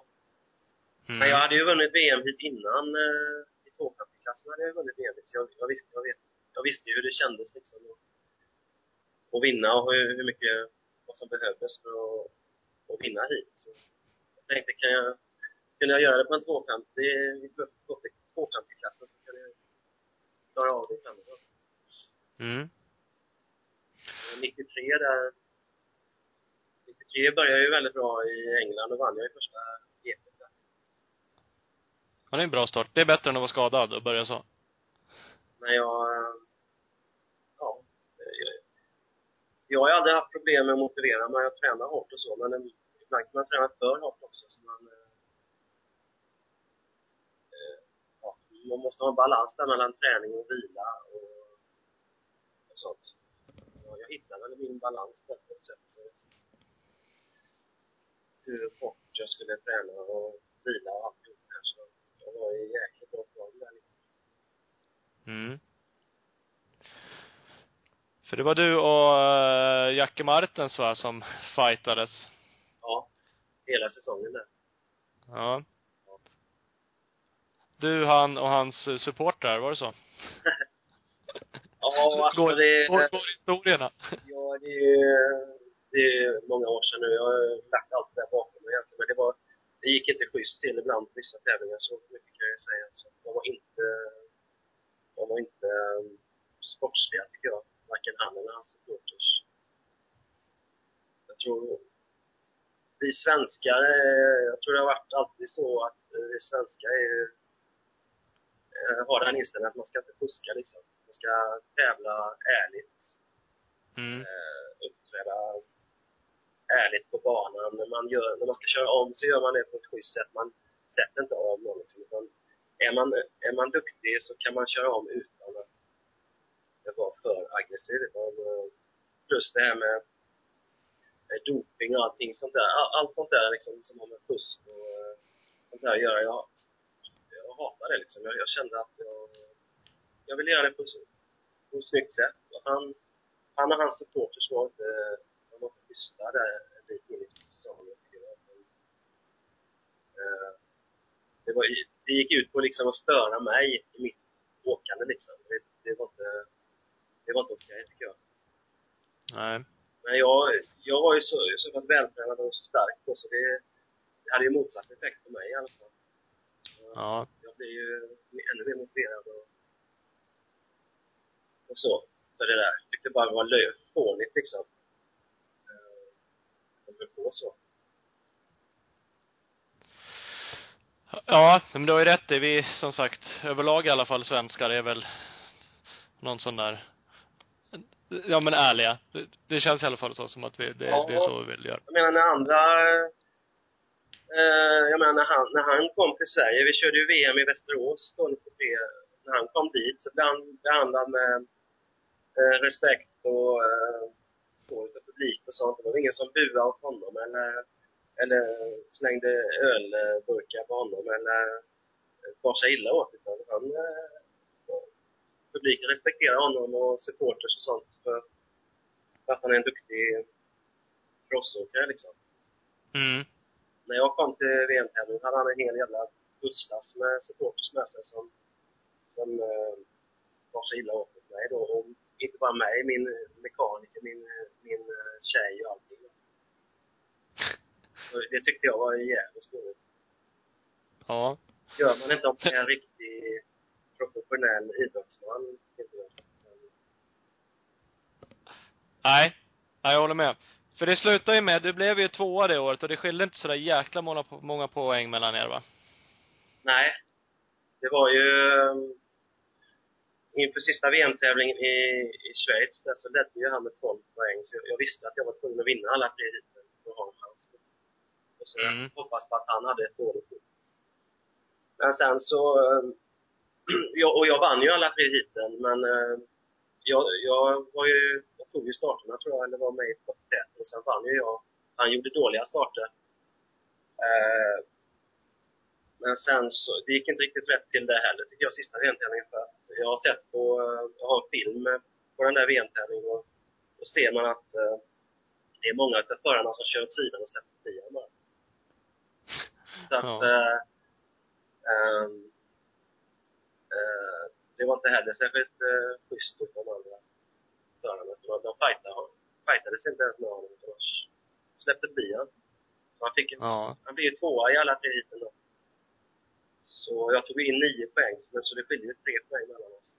Mm. Men jag hade ju vunnit VM hit innan eh, i 250-klassen hade jag vunnit VM så jag, jag, visste, jag, vet, jag visste ju hur det kändes liksom att, att vinna och hur, hur mycket, vad som behövdes för att och vinna hit. Så jag tänkte, kan jag, kunde jag göra det på en 250, i 250-klassen så kan jag klara av det i. Mm. 93 där 93 började ju väldigt bra i England och vann jag i första GP där. Ja, det är en bra start. Det är bättre än att vara skadad och börja så. Men jag, ja, jag har aldrig haft problem med att motivera mig. Jag tränar hårt och så, men ibland kan man träna för hårt också. Så man, eh, eh, ja, man måste ha en balans där mellan träning och vila och, och sånt. Jag hittade väl min balans där på ett sätt. Hur hårt jag skulle träna och vila och alltihop där. Så jag var i jäkligt bra form där. Mm. För det var du och uh, Jacke Martens va, som fightades? Ja. Hela säsongen där. Ja. Du, han och hans supportrar, var det så? [LAUGHS] ja, alltså går, det... Går, går historierna? [LAUGHS] ja, det är, det är många år sedan nu. Jag har lagt allt det där bakom mig egentligen. Men det var, det gick inte schysst till ibland på vissa tävlingar, så mycket kan jag säga. Så de var inte, de var inte um, sportsliga, tycker jag varken han eller hans supporters. Jag tror vi svenskar, jag tror det har varit alltid så att vi svenskar är, eh, har den inställningen att man ska inte fuska liksom. Man ska tävla ärligt. Mm. Eh, uppträda ärligt på banan. När man, gör, när man ska köra om så gör man det på ett schysst sätt. Man sätter inte av någon liksom. Utan är man, är man duktig så kan man köra om utan inte var för aggressiv. Plus eh, det här med doping och allting sånt där. Allt sånt där liksom som har med fusk och eh, sånt där att göra. Jag, jag hatar det liksom. Jag, jag kände att jag, jag ville göra det på, på ett snyggt sätt. Och han, han och hans supporters var inte, de var inte tysta där en bit in i säsongen. Eh, det, var, det gick ut på liksom att störa mig i mitt åkande liksom. Det, det var inte det var inte okej, tycker jag. Nej. Men jag, jag var ju så, så pass vältränad och stark då, så det, det hade ju motsatt effekt på mig i alla fall. Ja. Jag blev ju ännu mer motiverad och, och så. Så det där. Jag tyckte bara det var fånigt liksom. Eh, höll på så. Ja, men du har ju rätt i, vi, som sagt, överlag i alla fall svenskar är väl någon sån där, ja men ärliga. Det, det känns i alla fall så som att vi, det, Ja. det är så vi vill göra. Jag menar när andra, eh, jag menar när han, när han kom till Sverige, vi körde ju VM i Västerås då 93, när han kom dit så blev han behandlad med eh, respekt och eh, utav publik och sånt. Det var ingen som buade åt honom eller, eller slängde ölburkar på honom eller bar sig illa åt utan han eh, publiken respekterar honom och supporters och sånt för, för att han är en duktig crossåkare liksom. Mm. När jag kom till VM-tävlingen hade han en hel jävla busslast med supporters med sig som, som eh, var så illa åt mot mig då. Och inte bara mig, min mekaniker, min, min eh, tjej och allting. Så det tyckte jag var jävligt roligt. Ja. Gör man inte om man är en riktig professionell idrottsman. Nej. Jag håller med. För det slutade ju med, du blev ju tvåa det året och det skilde inte sådär jäkla många, många poäng mellan er va? Nej. Det var ju um, inför sista VM-tävlingen i, i Schweiz där så ledde ju han med 12 poäng. Så jag, visste att jag var tvungen att vinna alla tre heaten för att ha en chans. Och så Mm. hoppas på att han hade ett dåligt hit. Men sen så, um, [CLEARS THROAT] jag, och jag vann ju alla tre heaten men uh, jag, jag var ju, jag tog ju starterna tror jag, eller var med i topp och sen vann ju jag. Han gjorde dåliga starter. Eh, men sen så, det gick inte riktigt rätt till det heller tycker jag, sista VM-tävlingen för att jag har sett på, eh, jag har en film på den där VM-tävlingen och då ser man att eh, det är många av förarna som kör åt sidan och släpper förbi honom. Så att, Ja. eh, ehm, eh, det var inte heller särskilt eh, schysst av de andra förarna. De, fightade, fightades inte ens med honom utan de släppte förbi honom. Så han fick Ja. han blev ju tvåa i alla tre heaten då. Så jag tog in nio poäng, så så det skiljer tre poäng mellan oss. [LAUGHS]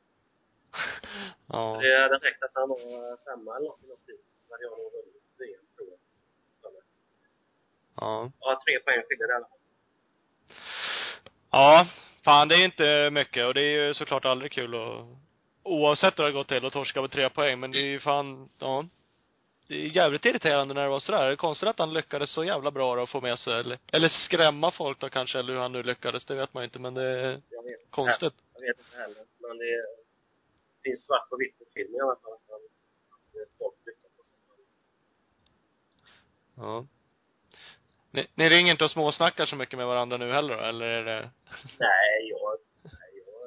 Så Ja. det hade räckt att han var femma eller något i något tid, så hade jag nog vunnit VM, tror jag. Ja. Ja, tre poäng skiljer det i alla fall. Ja. Fan, det är inte mycket och det är ju såklart aldrig kul att oavsett hur det har gått till och torska med tre poäng, men det är ju fan, ja. Det är jävligt irriterande när det var sådär. Det är konstigt att han lyckades så jävla bra då att få med sig, eller, eller skrämma folk då kanske, eller hur han nu lyckades, det vet man ju inte, men det är konstigt. jag vet inte heller. Men det finns svart på vitt på film i alla fall. Att det är folk lyckas på sig. Ja. Ni, ni ringer inte och småsnackar så mycket med varandra nu heller då, eller är det? Nej, jag, nej, jag,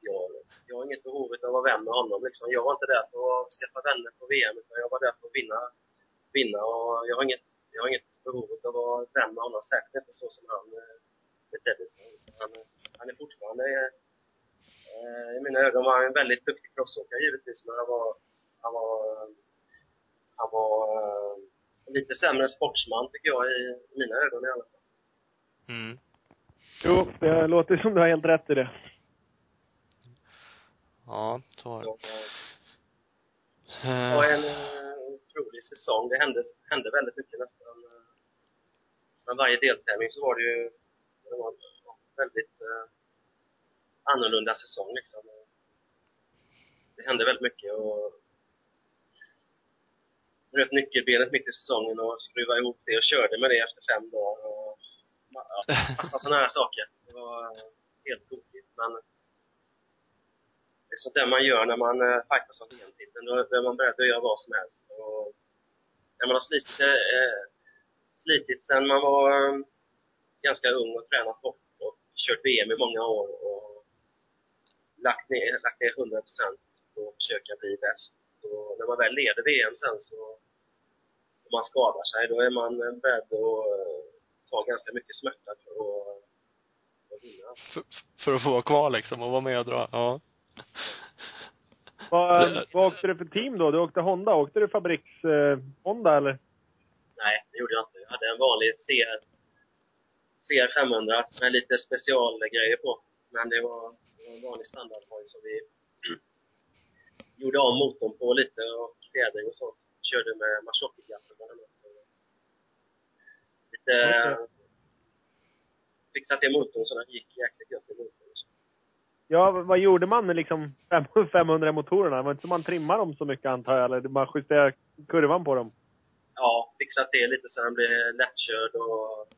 jag, jag har inget behov av att vara vän med honom liksom. Jag var inte där för att skaffa vänner på VM, utan jag var där för att vinna, vinna och jag har inget, jag har inget behov av att vara vän med honom, säkert inte så som han eh, betedde sig. Han, han är fortfarande, eh, i mina ögon var han en väldigt duktig crossåkare givetvis, men han var, han var, han var eh, lite sämre sportsman tycker jag i mina ögon i alla fall. Mm. Jo, det låter som du har helt rätt i det. Ja, så var det. Så, eh, Det var en eh, otrolig säsong. Det hände, hände väldigt mycket nästan. eh, Nästan varje deltävling så var det ju det var en väldigt eh, annorlunda säsong liksom. Det hände väldigt mycket och bröt nyckelbenet mitt i säsongen och skruvade ihop det och körde med det efter fem dagar och ja, massa sådana här saker. Det var eh, helt tokigt men det är sånt där man gör när man uh, fightas om VM-titeln. Då då är man beredd att göra vad som helst. Och när man har slitit, eh, slitit sen man var eh, ganska ung och tränat hårt och kört VM i många år och lagt ner, lagt ner 100 procent på att försöka bli bäst. Och när man väl leder VM sen så, man skadar sig, då är man beredd att eh, ta ganska mycket smärta för att, att vinna. för, för att få vara kvar liksom och vara med och dra. Ja. Vad, vad åkte du för team då? Du åkte Honda. Åkte du fabriks eh, Honda eller? Nej, det gjorde jag inte. Jag hade en vanlig CR, CR 500 med lite specialgrejer på. Men det var, det var en vanlig standardhoj som vi [CLEARS THROAT] gjorde om motorn på lite och fjädring och sånt. Körde med bland annat. Så Lite... Okej. Fixat till motorn så den gick jäkligt gött i motorn. Ja, vad gjorde man med liksom fem- [LAUGHS] 500 motorerna? Det var inte så man trimmade dem så mycket antar jag, eller man justerade kurvan på dem? Ja, fixat till lite så den blev lättkörd och...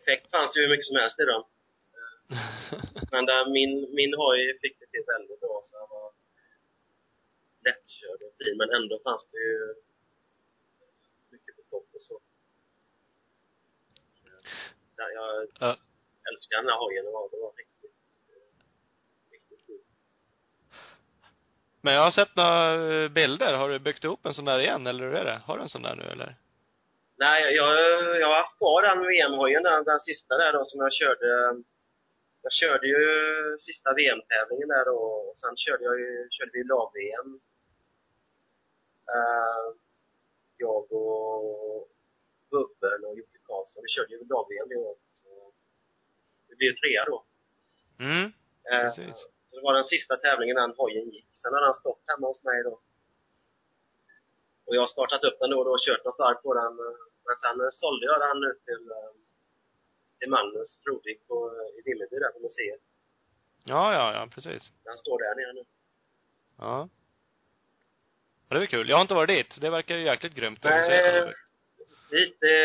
Effekt fanns ju hur mycket som helst i dem. [LAUGHS] Men där min, min hoj fick det till väldigt bra så han var lättkörd och fin men ändå fanns det ju mycket på topp och så. Där jag Ja. älskar den här hojen och det var riktigt, riktigt kul. Men jag har sett några eh, bilder. Har du byggt ihop en sån där igen, eller hur är det? Har du en sån där nu, eller? Nej, jag, jag har haft kvar den VM-hojen, den, den sista där då som jag körde. Jag körde ju sista VM-tävlingen där då och sen körde jag ju, körde vi lag-VM. Eh, jag och Bubben och Jocke Karlsson, vi körde ju lag-VM det året. Så det blev trea då. Mm. Eh, Precis. Så det var den sista tävlingen den hojen gick. Sen har den stått hemma hos mig då. Och jag har startat upp den då och då och kört något varv på den. eh, Men sen sålde jag den nu till, till Magnus Trodig på, i Vimmerby där på museet. Ja, ja, ja, precis. Den står där nere nu. Ja. Det är kul. Jag har inte varit dit. Det verkar ju jäkligt grymt. Nej. Dit, det,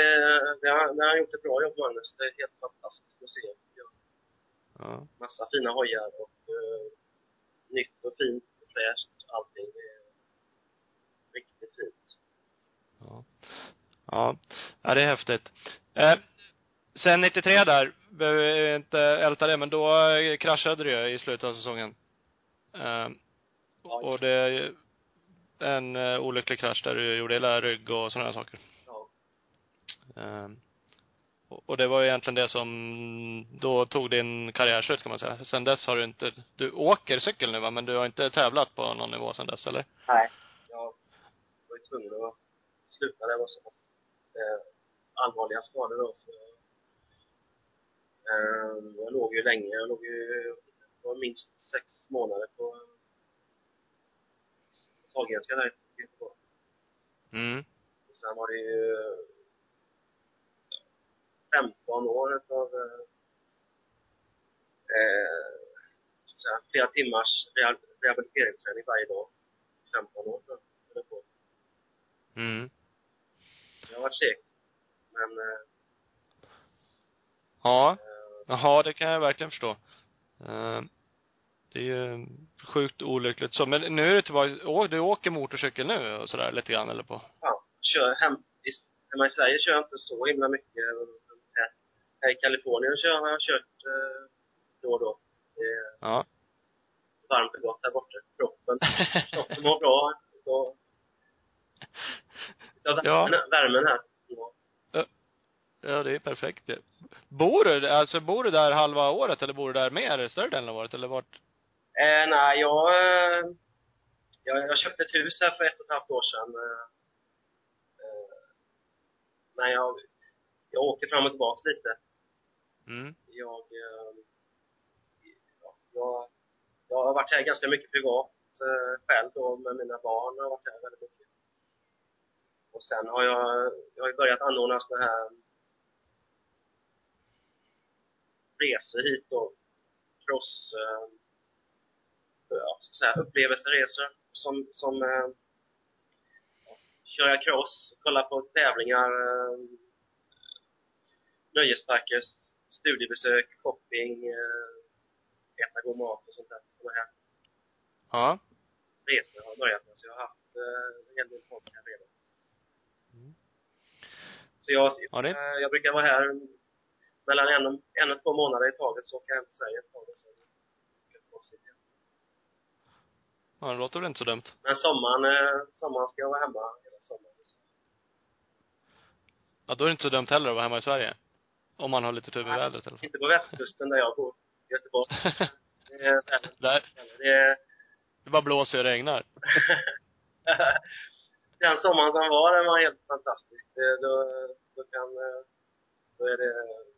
det, har, det har gjort ett bra jobb Magnus. Det är ett helt fantastiskt museum. Ja, massa fina hojar och eh, nytt och fint och fräscht. Allting. Det är riktigt fint. Ja. Ja. Ja, det är häftigt. Eh, sen 93 där, behöver inte älta det, men då eh, kraschade du ju i slutet av säsongen. Eh, och det en eh, olycklig krasch där du gjorde hela rygg och sådana saker. Ja. Eh, och det var ju egentligen det som då tog din karriär slut kan man säga. Sen dess har du inte, du åker cykel nu va, men du har inte tävlat på någon nivå sen dess eller? Nej. Jag var ju tvungen att sluta. Det var så pass eh, allvarliga skador då. Så, eh, jag låg ju länge. Jag låg ju var minst sex månader på Sahlgrenska där i Göteborg. Mm. Och sen var det ju 15 år av eh, säga, flera timmars reha- rehabiliteringsträning varje dag. 15 år på. Mm. Jag har varit seg. Men eh, Ja. eh, Jaha, det kan jag verkligen förstå. Eh, det är ju sjukt olyckligt så. Men nu är det tillbaka, du åker motorcykel nu och sådär lite grann eller på? fan, kör hem, i, hemma i Sverige kör jag inte så himla mycket. Här, här i Kalifornien kör, har jag kört eh, då och då. Det Ja. varmt och gott där borta. Kroppen, [LAUGHS] kroppen mår bra. Så, Ja. värmen, värmen här. Ja. Ja, det är perfekt det. Bor du, alltså bor du där halva året eller bor du där mer, större delen av året eller vart? Eh, nej, jag, eh, jag, jag köpte ett hus här för ett och ett halvt år sedan. Eh, eh, men jag, jag åker fram och tillbaka lite. Mm. Jag, eh, ja, jag, jag har varit här ganska mycket privat själv då med mina barn. Jag har varit här väldigt mycket. Och sen har jag, jag har börjat anordna såna här resor hit då. Cross, eh, ja, så att säga, upplevelseresor som, som eh, köra cross, kolla på tävlingar, eh, nöjesparker, studiebesök, shopping, eh, äta god mat och sånt där. Såna här Ja. resor har jag börjat med. Så jag har haft eh, en hel del folk här redan. Så jag, Ja, det- eh, jag brukar vara här mellan en och, en och två månader i taget, så åker jag hem till Sverige ett tag och åker jag tillbaka hit igen. Ja, det låter väl inte så dumt. Men sommaren, eh, sommaren ska jag vara hemma hela sommaren. Ja, då är det inte så dumt heller att vara hemma i Sverige. Om man har lite tur med Nej. vädret i alla fall. Inte på västkusten där jag bor, Göteborg. [LAUGHS] Det är Där, Det är det bara blåser och regnar. [LAUGHS] Den sommaren som var, den var helt fantastisk. Då, då kan, eh, då är det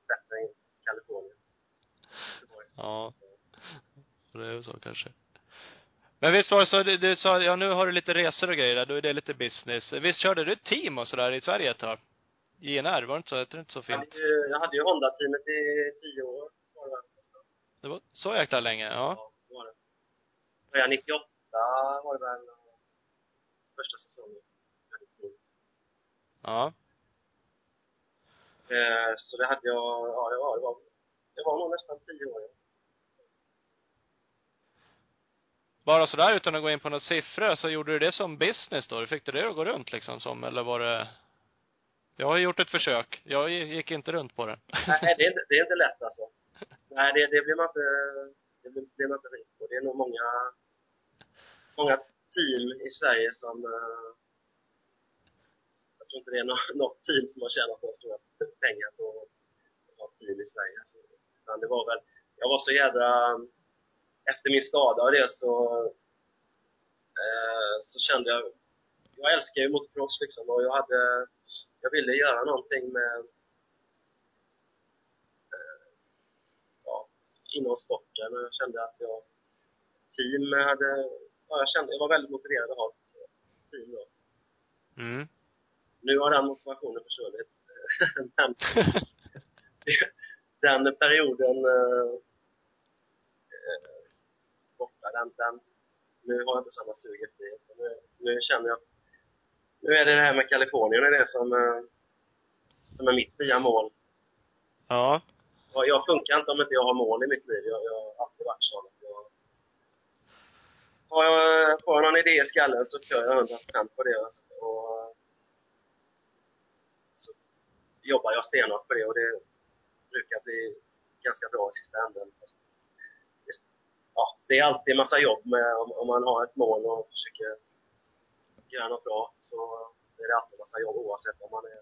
bättre än Kalifornien. Ja. Det är ju så kanske. Men visst var det så, du, du sa, ja nu har du lite resor och grejer där, då är det lite business. Visst körde du team och sådär i Sverige ett tag? JNR, var det inte så? Det inte så Jag hade fint? ju, jag hade ju Honda-teamet i tio år. Det, var så jäkla länge? Ja. ja, det var det. Började 98 var det väl första säsongen. Ja. Eh, så det hade jag, ja det var, det var, det var nog nästan tio år. ja. Bara sådär utan att gå in på några siffror, så gjorde du det som business då? Fick du det att gå runt liksom som, eller var det jag har gjort ett försök. Jag gick inte runt på det. Nej, det är inte, det är inte lätt alltså. [LAUGHS] Nej, det, det blir man inte, det blir, blir man inte rik på. Det är nog många, många team i Sverige som, eh, jag tror inte det är något, [LAUGHS] något team som har tjänat några stora pengar på att ha team i Sverige. Alltså, utan det var väl, jag var så jädra, efter min skada och det så, eh, så kände jag, jag älskar ju motocross liksom och jag hade, jag ville göra någonting med eh, ja, inom sporten och jag kände att jag team hade, ja, jag kände, jag var väldigt motiverad att ha ett team då. Mm. Nu har den motivationen försvunnit. [LAUGHS] den, [LAUGHS] [LAUGHS] den perioden eh, eh, borta, den, den, nu har jag inte samma sug efter det. Nu, nu känner jag, nu är det det här med Kalifornien, det är det som, eh, som är mitt nya mål. Ja. Jag, jag funkar inte om inte jag har mål i mitt liv. Jag, jag har alltid varit sån jag... Har jag, får jag någon idé i skallen så kör jag 100% på det. Alltså. Och så jobbar jag stenhårt på det och det brukar bli ganska bra i sista änden. Det- Ja, det är alltid en massa jobb med om, om man har ett mål och försöker göra något bra så, så är det alltid en massa jobb oavsett om man är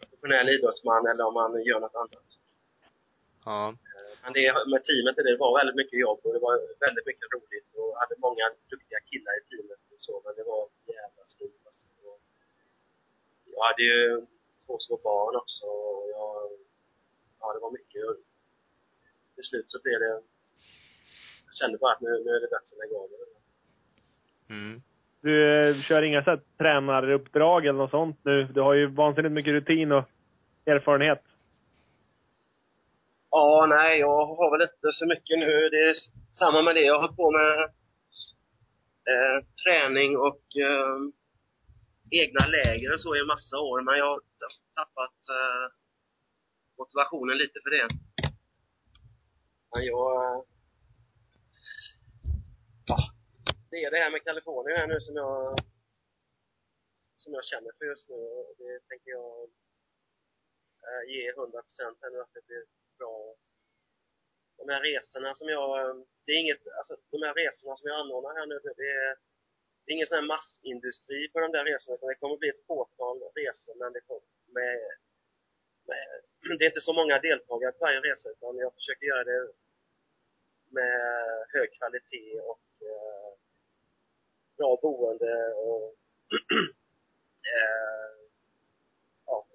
professionell idrottsman eller om man gör något annat. Ja. Men det med teamet, det var väldigt mycket jobb och det var väldigt mycket roligt och hade många duktiga killar i teamet och så, men det var jävla slut alltså. Jag hade ju två små barn också och jag, ja det var mycket. Till slut så blev det, kände bara att nu, nu är det dags att lägga av. Mm. Du eh, kör inga så här tränaruppdrag eller något sånt nu? Du har ju vansinnigt mycket rutin och erfarenhet. Ja, nej, jag har väl inte så mycket nu. Det är samma med det. Jag har hållit på med eh, träning och eh, egna läger och så i en massa år, men jag har tappat eh, motivationen lite för det. Men jag... Eh, ja, det är det här med Kalifornien här nu som jag som jag känner för just nu. och Det tänker jag eh, ge 100 procent här nu att det blir bra. De här resorna som jag, eh, det är inget, alltså de här resorna som jag anordnar här nu, det är, det är ingen sån här massindustri på de där resorna, utan det kommer bli ett fåtal resor, men det kommer med, med, [CLEARS THROAT] det är inte så många deltagare på varje resa, utan jag försöker göra det med hög kvalitet och eh, bra boende och [CLEARS THROAT] eh, ja,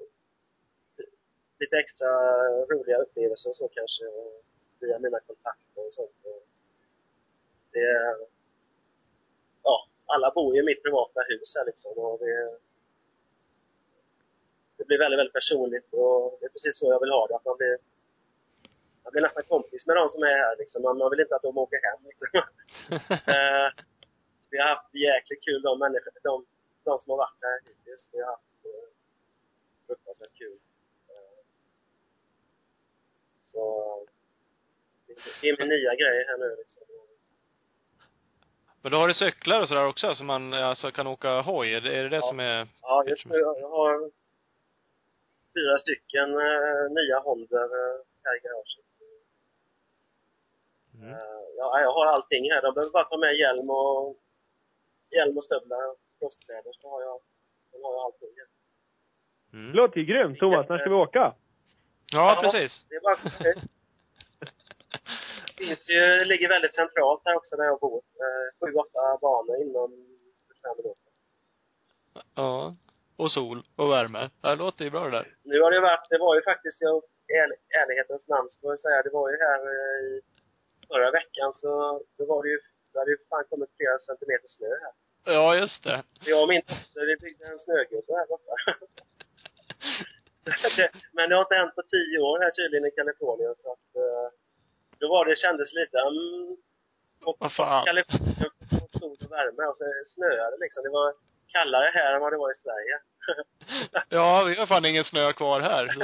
lite extra roliga upplevelser och så kanske och via mina kontakter och sånt. Och det ja, alla bor ju i mitt privata hus här liksom och det, det blir väldigt, väldigt personligt och det är precis så jag vill ha det. Att man blir, man blir nästan kompis med de som är här liksom. Man, man vill inte att de åker hem liksom. [LAUGHS] Vi har haft jäkligt kul de människor, de, de som har varit här hittills. Vi har haft eh, fruktansvärt kul. Eh, så det, är min nya grej här nu liksom. Men då har du cyklar och sådär också, så man alltså kan åka hoj? Är det är det, Ja. som är Ja, just nu jag har fyra stycken eh, nya Hondor eh, här i garaget. Mm. Eh, ja, jag har allting här. De behöver bara ta med hjälm och hjälm och stövlar och frostkläder så har jag, sen har jag allting. Mm. Det låter ju grymt. Thomas, när ska vi åka? Ja, precis. Det är bara Det [LAUGHS] finns ju, det ligger väldigt centralt här också där jag bor. Eh, sju, åtta banor inom 25 minuter. Ja. Och sol och värme. Ja, Det låter ju bra det där. Nu har det varit, det var ju faktiskt, jag, i ärl- ärlighetens namn får jag säga, det var ju här eh, i förra veckan så, då var det ju Det hade ju fan kommit flera centimeter snö här. Ja, just det. Jag och min dotter, vi byggde en snögubbe här borta. Det- [LAUGHS] Men det har inte hänt på tio år här tydligen i Kalifornien så att eh, då var det, kändes lite, mm, Vad fan. Kalifornien, sol och värme och så snöade det liksom. Det var kallare här än vad det var i Sverige. [LAUGHS] Ja, vi har fan ingen snö kvar här. [LAUGHS]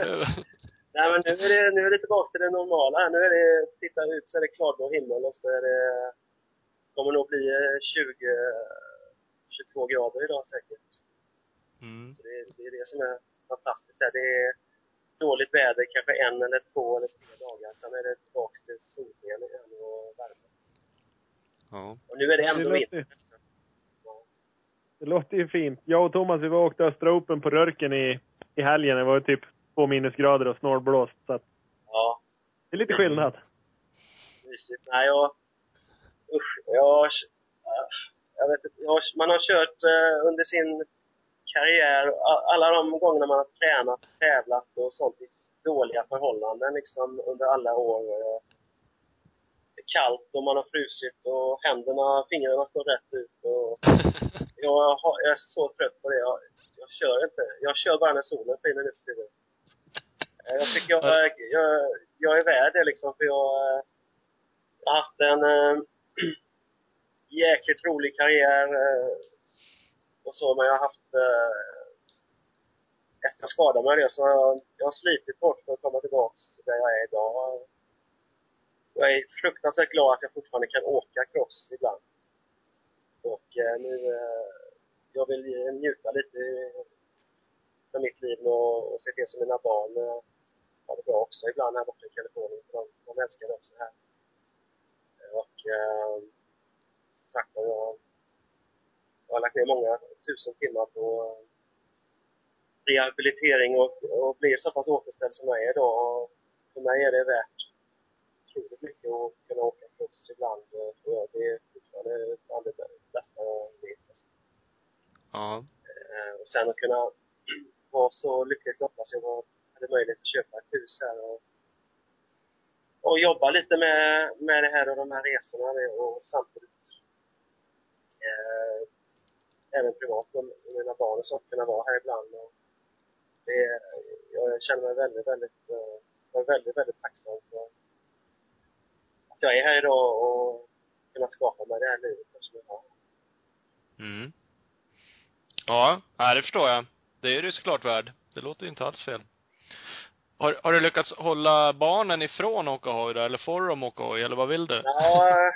Nej men nu är det, nu är det tillbaka till det normala här. Nu är det, titta ut så är det klarblå himmel och så är det, kommer nog bli eh, 20, 22 grader idag säkert. Mm. Så det, det är det som är fantastiskt här. Det är dåligt väder kanske en eller två eller tre dagar. Sen är det tillbaka till solsken igen och värme. Ja. Och nu är det ändå vinter. det låter ju fint. Jag och Thomas, vi var och åkte Östra Open på Rörken i, i helgen. Det var ju typ två minusgrader och snålblåst. Så att Ja, det är lite skillnad. mysigt. Nej, jag... Usch, jag... Jag vet inte. Jag man har kört eh, under sin karriär, alla de gångerna man har tränat, tävlat och sånt i dåliga förhållanden liksom under alla år. Det är kallt och man har frusit och händerna, fingrarna står rätt ut och [LAUGHS] jag, har, jag är så trött på det. Jag, jag kör inte. Jag kör bara när solen skiner nu för tiden. Jag tycker jag, jag, jag är värd det liksom för jag, eh, jag har haft en eh, [CLEARS THROAT] jäkligt rolig karriär eh, och så, men jag har haft eh, efter jag skadade mig det så har jag, jag har slitit hårt för att komma tillbaks där jag är idag. Jag är fruktansvärt glad att jag fortfarande kan åka cross ibland. Och eh, nu, eh, jag vill njuta lite av mitt liv och, och se till så mina barn eh, har det bra också ibland här borta i Kalifornien. För de, de älskar det också här. Och eh, som sagt jag, jag har lagt ner många tusen timmar på eh, rehabilitering och, och blir så pass återställd som jag är idag. För mig är det värt otroligt mycket att kunna åka cross ibland. Och för det är fortfarande bland det bästa jag vet. Ja. Eh, och sen att kunna vara så lyckligt lottad så jag hade möjlighet att köpa ett hus här och, och jobba lite med, med det här och de här resorna och samtidigt eh, även privat med mina barn och så, kunna vara här ibland. Och det, jag känner mig väldigt, väldigt, eh, väldigt, väldigt tacksam för att jag är här idag och kunna skapa mig det här livet som jag har. Mm. Ja, det förstår jag. Det är du såklart värd. Det låter inte alls fel. Har, har du lyckats hålla barnen ifrån att åka hoj då, eller får de åka hoj, eller vad vill du? Ja, eh,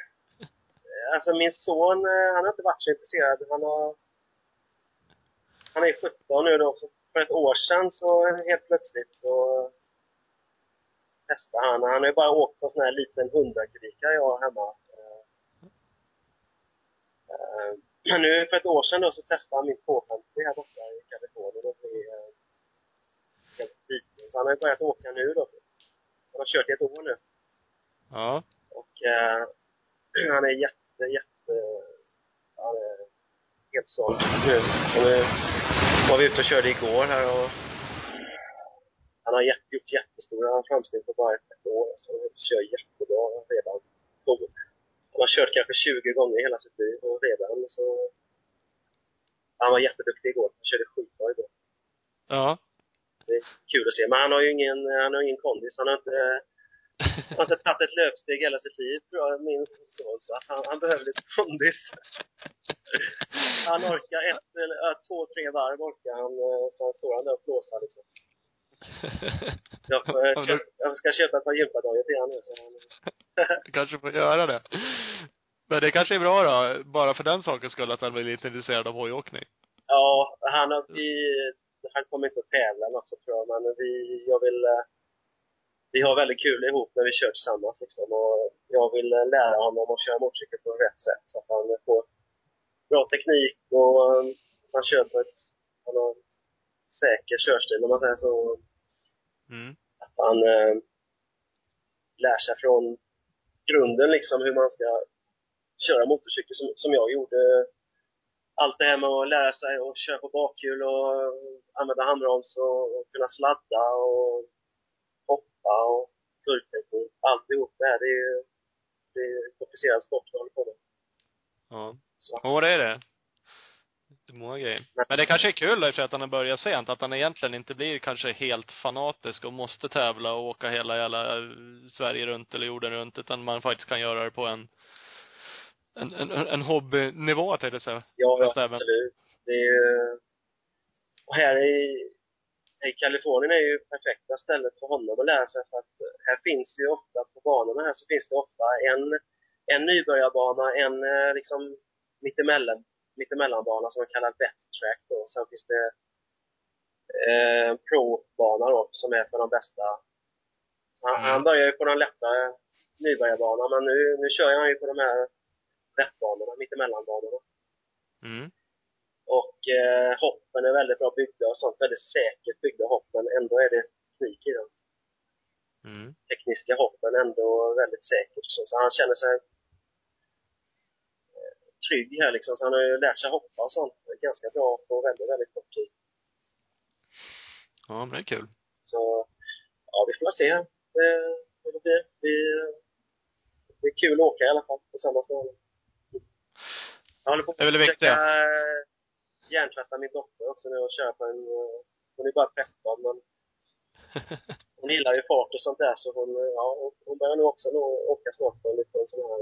alltså min son, eh, han har inte varit så intresserad. Han har... Han är 17 nu då, så för ett år sedan så helt plötsligt så testade han. Han har ju bara åkt på sån här liten 100-kubikare jag har hemma. Men nu för ett år sedan då så testade han min 250 här borta i Kalifornien och blev eh, helt han har ju börjat åka nu då. Han har kört i ett år nu. Ja. Och eh, [CLEARS THROAT] han är jätte, jätte... Han är helt såld nu. Så nu var vi ute och körde igår här och han har jätte, gjort jättestora framsteg på bara ett, ett år. Så han kör jättebra redan. Han har kört kanske 20 gånger i hela sitt liv och redan så... Han var jätteduktig igår. Han körde skitbra igår. Ja. Det är kul att se. Men han har ju ingen, han har ingen kondis. Han har inte han har inte tagit ett löpsteg hela sitt liv, tror jag, min son. Så att han, han behöver lite kondis. Han orkar ett, eller två, tre varv orkar han. eh, Så han står han där och blåser liksom. [LAUGHS] Jag, får, köpa, jag ska köpa ett par gympadojor till honom nu. Så Du kanske får göra det. Men det kanske är bra då, bara för den sakens skull, att han blir lite intresserad av hojåkning. ja, han, har, vi, han kommer inte att tävla något så tror jag, men vi, jag vill eh, vi har väldigt kul ihop när vi kör tillsammans liksom. Och jag vill eh, lära honom att köra motorcykel på rätt sätt så att han får bra teknik och eh, han kör på ett, han har en säker körstil om man säger så. Mm. Att han eh, lär sig från grunden liksom hur man ska köra motorcykel som, som jag gjorde. Allt det här med att lära sig att köra på bakhjul och använda handbroms och, och kunna sladda och hoppa och kurvteknik. Alltihop det här, det är ju det är komplicerad sport vi håller på med. Ja. Så. Ja, det är det. Det är många grejer. Men det kanske är kul för att han har börjat sent. Att han egentligen inte blir kanske helt fanatisk och måste tävla och åka hela jävla eh, Sverige runt eller jorden runt. Utan man faktiskt kan göra det på en, en, en, en hobbynivå tänkte jag säga. Ja, ja absolut. Det är ju... Och här i, i Kalifornien är ju perfekta stället för honom att lära sig för att här finns ju ofta, på banorna här så finns det ofta en, en nybörjarbana, en eh, liksom mittemellan, mittemellanbana som man kallar vet track då. Sen finns det eh, pro-bana då, som är för de bästa. Så han, Mm. han börjar ju på den lättare nybörjarbanan, men nu, nu kör han ju på de här vettbanorna, mittemellanbanorna. Mm. Och eh, hoppen är väldigt bra byggda och sånt. Väldigt säkert byggda hopp, men ändå är det teknik i dem. Mm. Tekniska hoppen ändå väldigt säkert. Så, så han känner sig eh, trygg här liksom. Så han har ju lärt sig hoppa och sånt ganska bra på väldigt, väldigt kort tid. Ja, men det är kul. Så ja, vi får se hur det blir. Det är kul att åka i alla fall tillsammans med honom. Jag håller på Det är väl det att försöka eh, hjärntvätta min dotter också nu och köra på en... eh, Hon är bara peppad men [LAUGHS] hon gillar ju fart och sånt där så hon, eh, ja, hon- börjar nog också åka snart på en liten sån här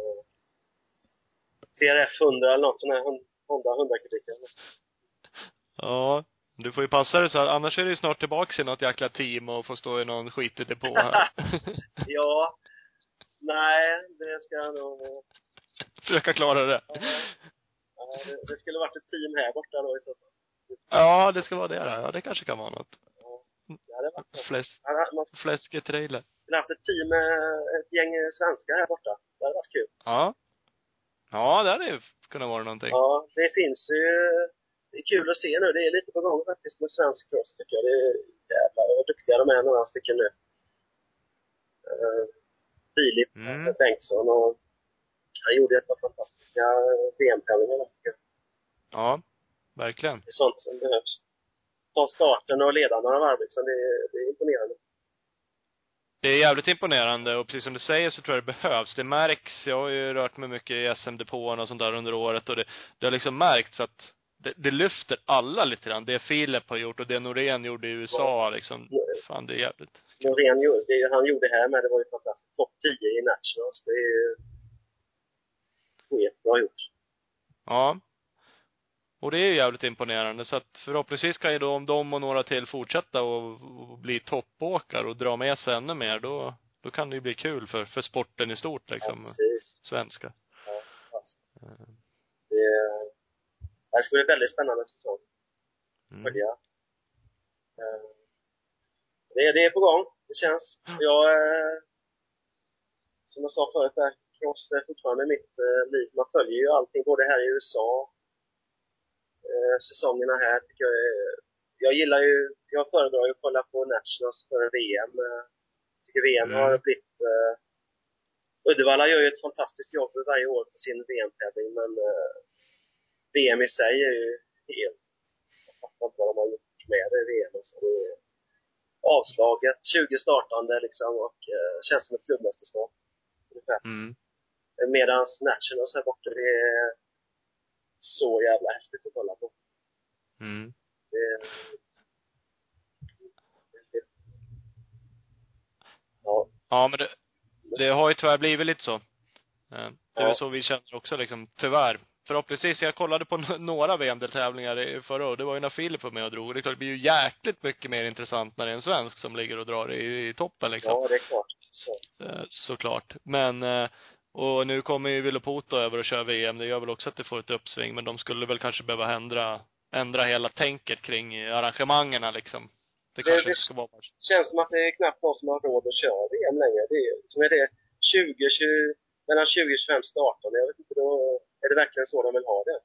CRF 100 eller något sån här Hon- Honda 100 kubikare. ja. Du får ju passa dig så här, annars är du ju snart tillbaks i något jäkla team och får stå i någon skitig depå här. [LAUGHS] Ja. Nej, det ska jag nog... eh, Försöka klara det. Ja, det, det skulle varit ett team här borta då i så fall. Ja, det ska vara det då. Ja, det kanske kan vara något. Ja, det var Fläsk, fläsketrailer. skulle haft ett team med ett gäng svenskar här borta. Det hade varit kul. Ja. Ja, det hade ju kunnat vara någonting. Ja, det finns ju... Det är kul att se nu. Det är lite på gång faktiskt med svensk cross tycker jag. Det är jävlar vad duktiga de är, några stycken nu. Uh, Filip Mm. Bengtsson och han gjorde ett par fantastiska VM-tävlingar. Ja, verkligen. Det är sånt som behövs. Ta starten och leda några varv liksom. Det, är- det är imponerande. Det är jävligt imponerande och precis som du säger så tror jag det behövs. Det märks, jag har ju rört mig mycket i SM-depåerna och sånt där under året och det, det har liksom märkts att det, det lyfter alla lite grann. Det Filip har gjort och det Norén gjorde i USA liksom. Fan, det är jävligt. Norén gjorde, det han gjorde här med, det var ju fantastiskt. Topp 10 i Nationals. Det är ju skitbra gjort. Ja. Och det är ju jävligt imponerande så att förhoppningsvis kan ju då om de och några till fortsätta och, och bli toppåkare och dra med sig ännu mer, då, då kan det ju bli kul för, för sporten i stort Ja, liksom. precis. Svenska. Ja, alltså. Eh, Det, det ska bli en väldigt spännande säsong. Mm. Följa. Eh, så det, det är på gång. Det känns. Jag, eh, som jag sa förut där, cross är fortfarande mitt eh, liv. Man följer ju allting, både här i USA, eh, säsongerna här tycker jag är, Jag gillar ju, jag föredrar ju att kolla på Nationals före VM. Eh, tycker VM Mm. har blivit eh, Uddevalla gör ju ett fantastiskt jobb varje år på sin VM-tävling, men eh, VM i sig är ju helt... Jag fattar inte vad de har gjort med det i VM. Alltså, det är avslaget, 20 startande liksom och eh, känns som ett klubbmästerskap. Mm. Medan Nationals här borta, det är så jävla häftigt att kolla på. Mm. Det, det, ja, Ja, men det, det har ju tyvärr blivit lite så. Eh, Det är Ja. så vi känner också liksom, tyvärr. Förhoppningsvis, jag kollade på [LAUGHS] några VM-deltävlingar förra året. Det var ju när Filip var med och drog. Det är klart, det blir ju jäkligt mycket mer intressant när det är en svensk som ligger och drar i, i toppen liksom. ja, det är klart. Så, Eh, Såklart. Men, eh, och nu kommer ju Vilopoto över och kör VM. Det gör väl också att det får ett uppsving. Men de skulle väl kanske behöva ändra, ändra hela tänket kring arrangemangerna liksom. Det Det- kanske det- ska vara känns som att det är knappt någon som har råd att köra VM längre. Det är, som är det 20, 20, mellan 20 och 25 startande. Jag vet inte, då är det verkligen så de vill ha det.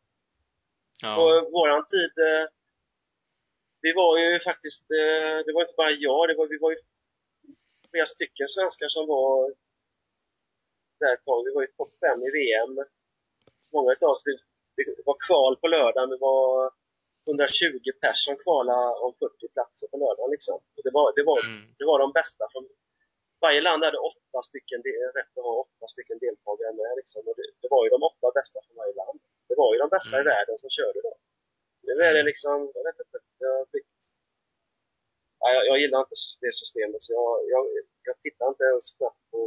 Ja. På våran tid, eh, vi var ju faktiskt, eh, det var inte bara jag, det var, vi var ju flera stycken svenskar som var där ett tag. Vi var ju topp fem i VM. Många utav oss, det var kval på lördagen, det var 120 pers som kvalade om 40 platser på lördagen liksom. Och Det var, det var, Mm. det var de bästa från varje land hade åtta stycken, de- rätt att ha åtta stycken deltagare med liksom. Och det, det var ju de åtta bästa från varje land. Det var ju de bästa Mm. i världen som körde då. Nu är det liksom, jag vet inte, jag har blivit... Ja, jag, jag gillar inte det systemet så jag, jag, jag tittar inte ens knappt på...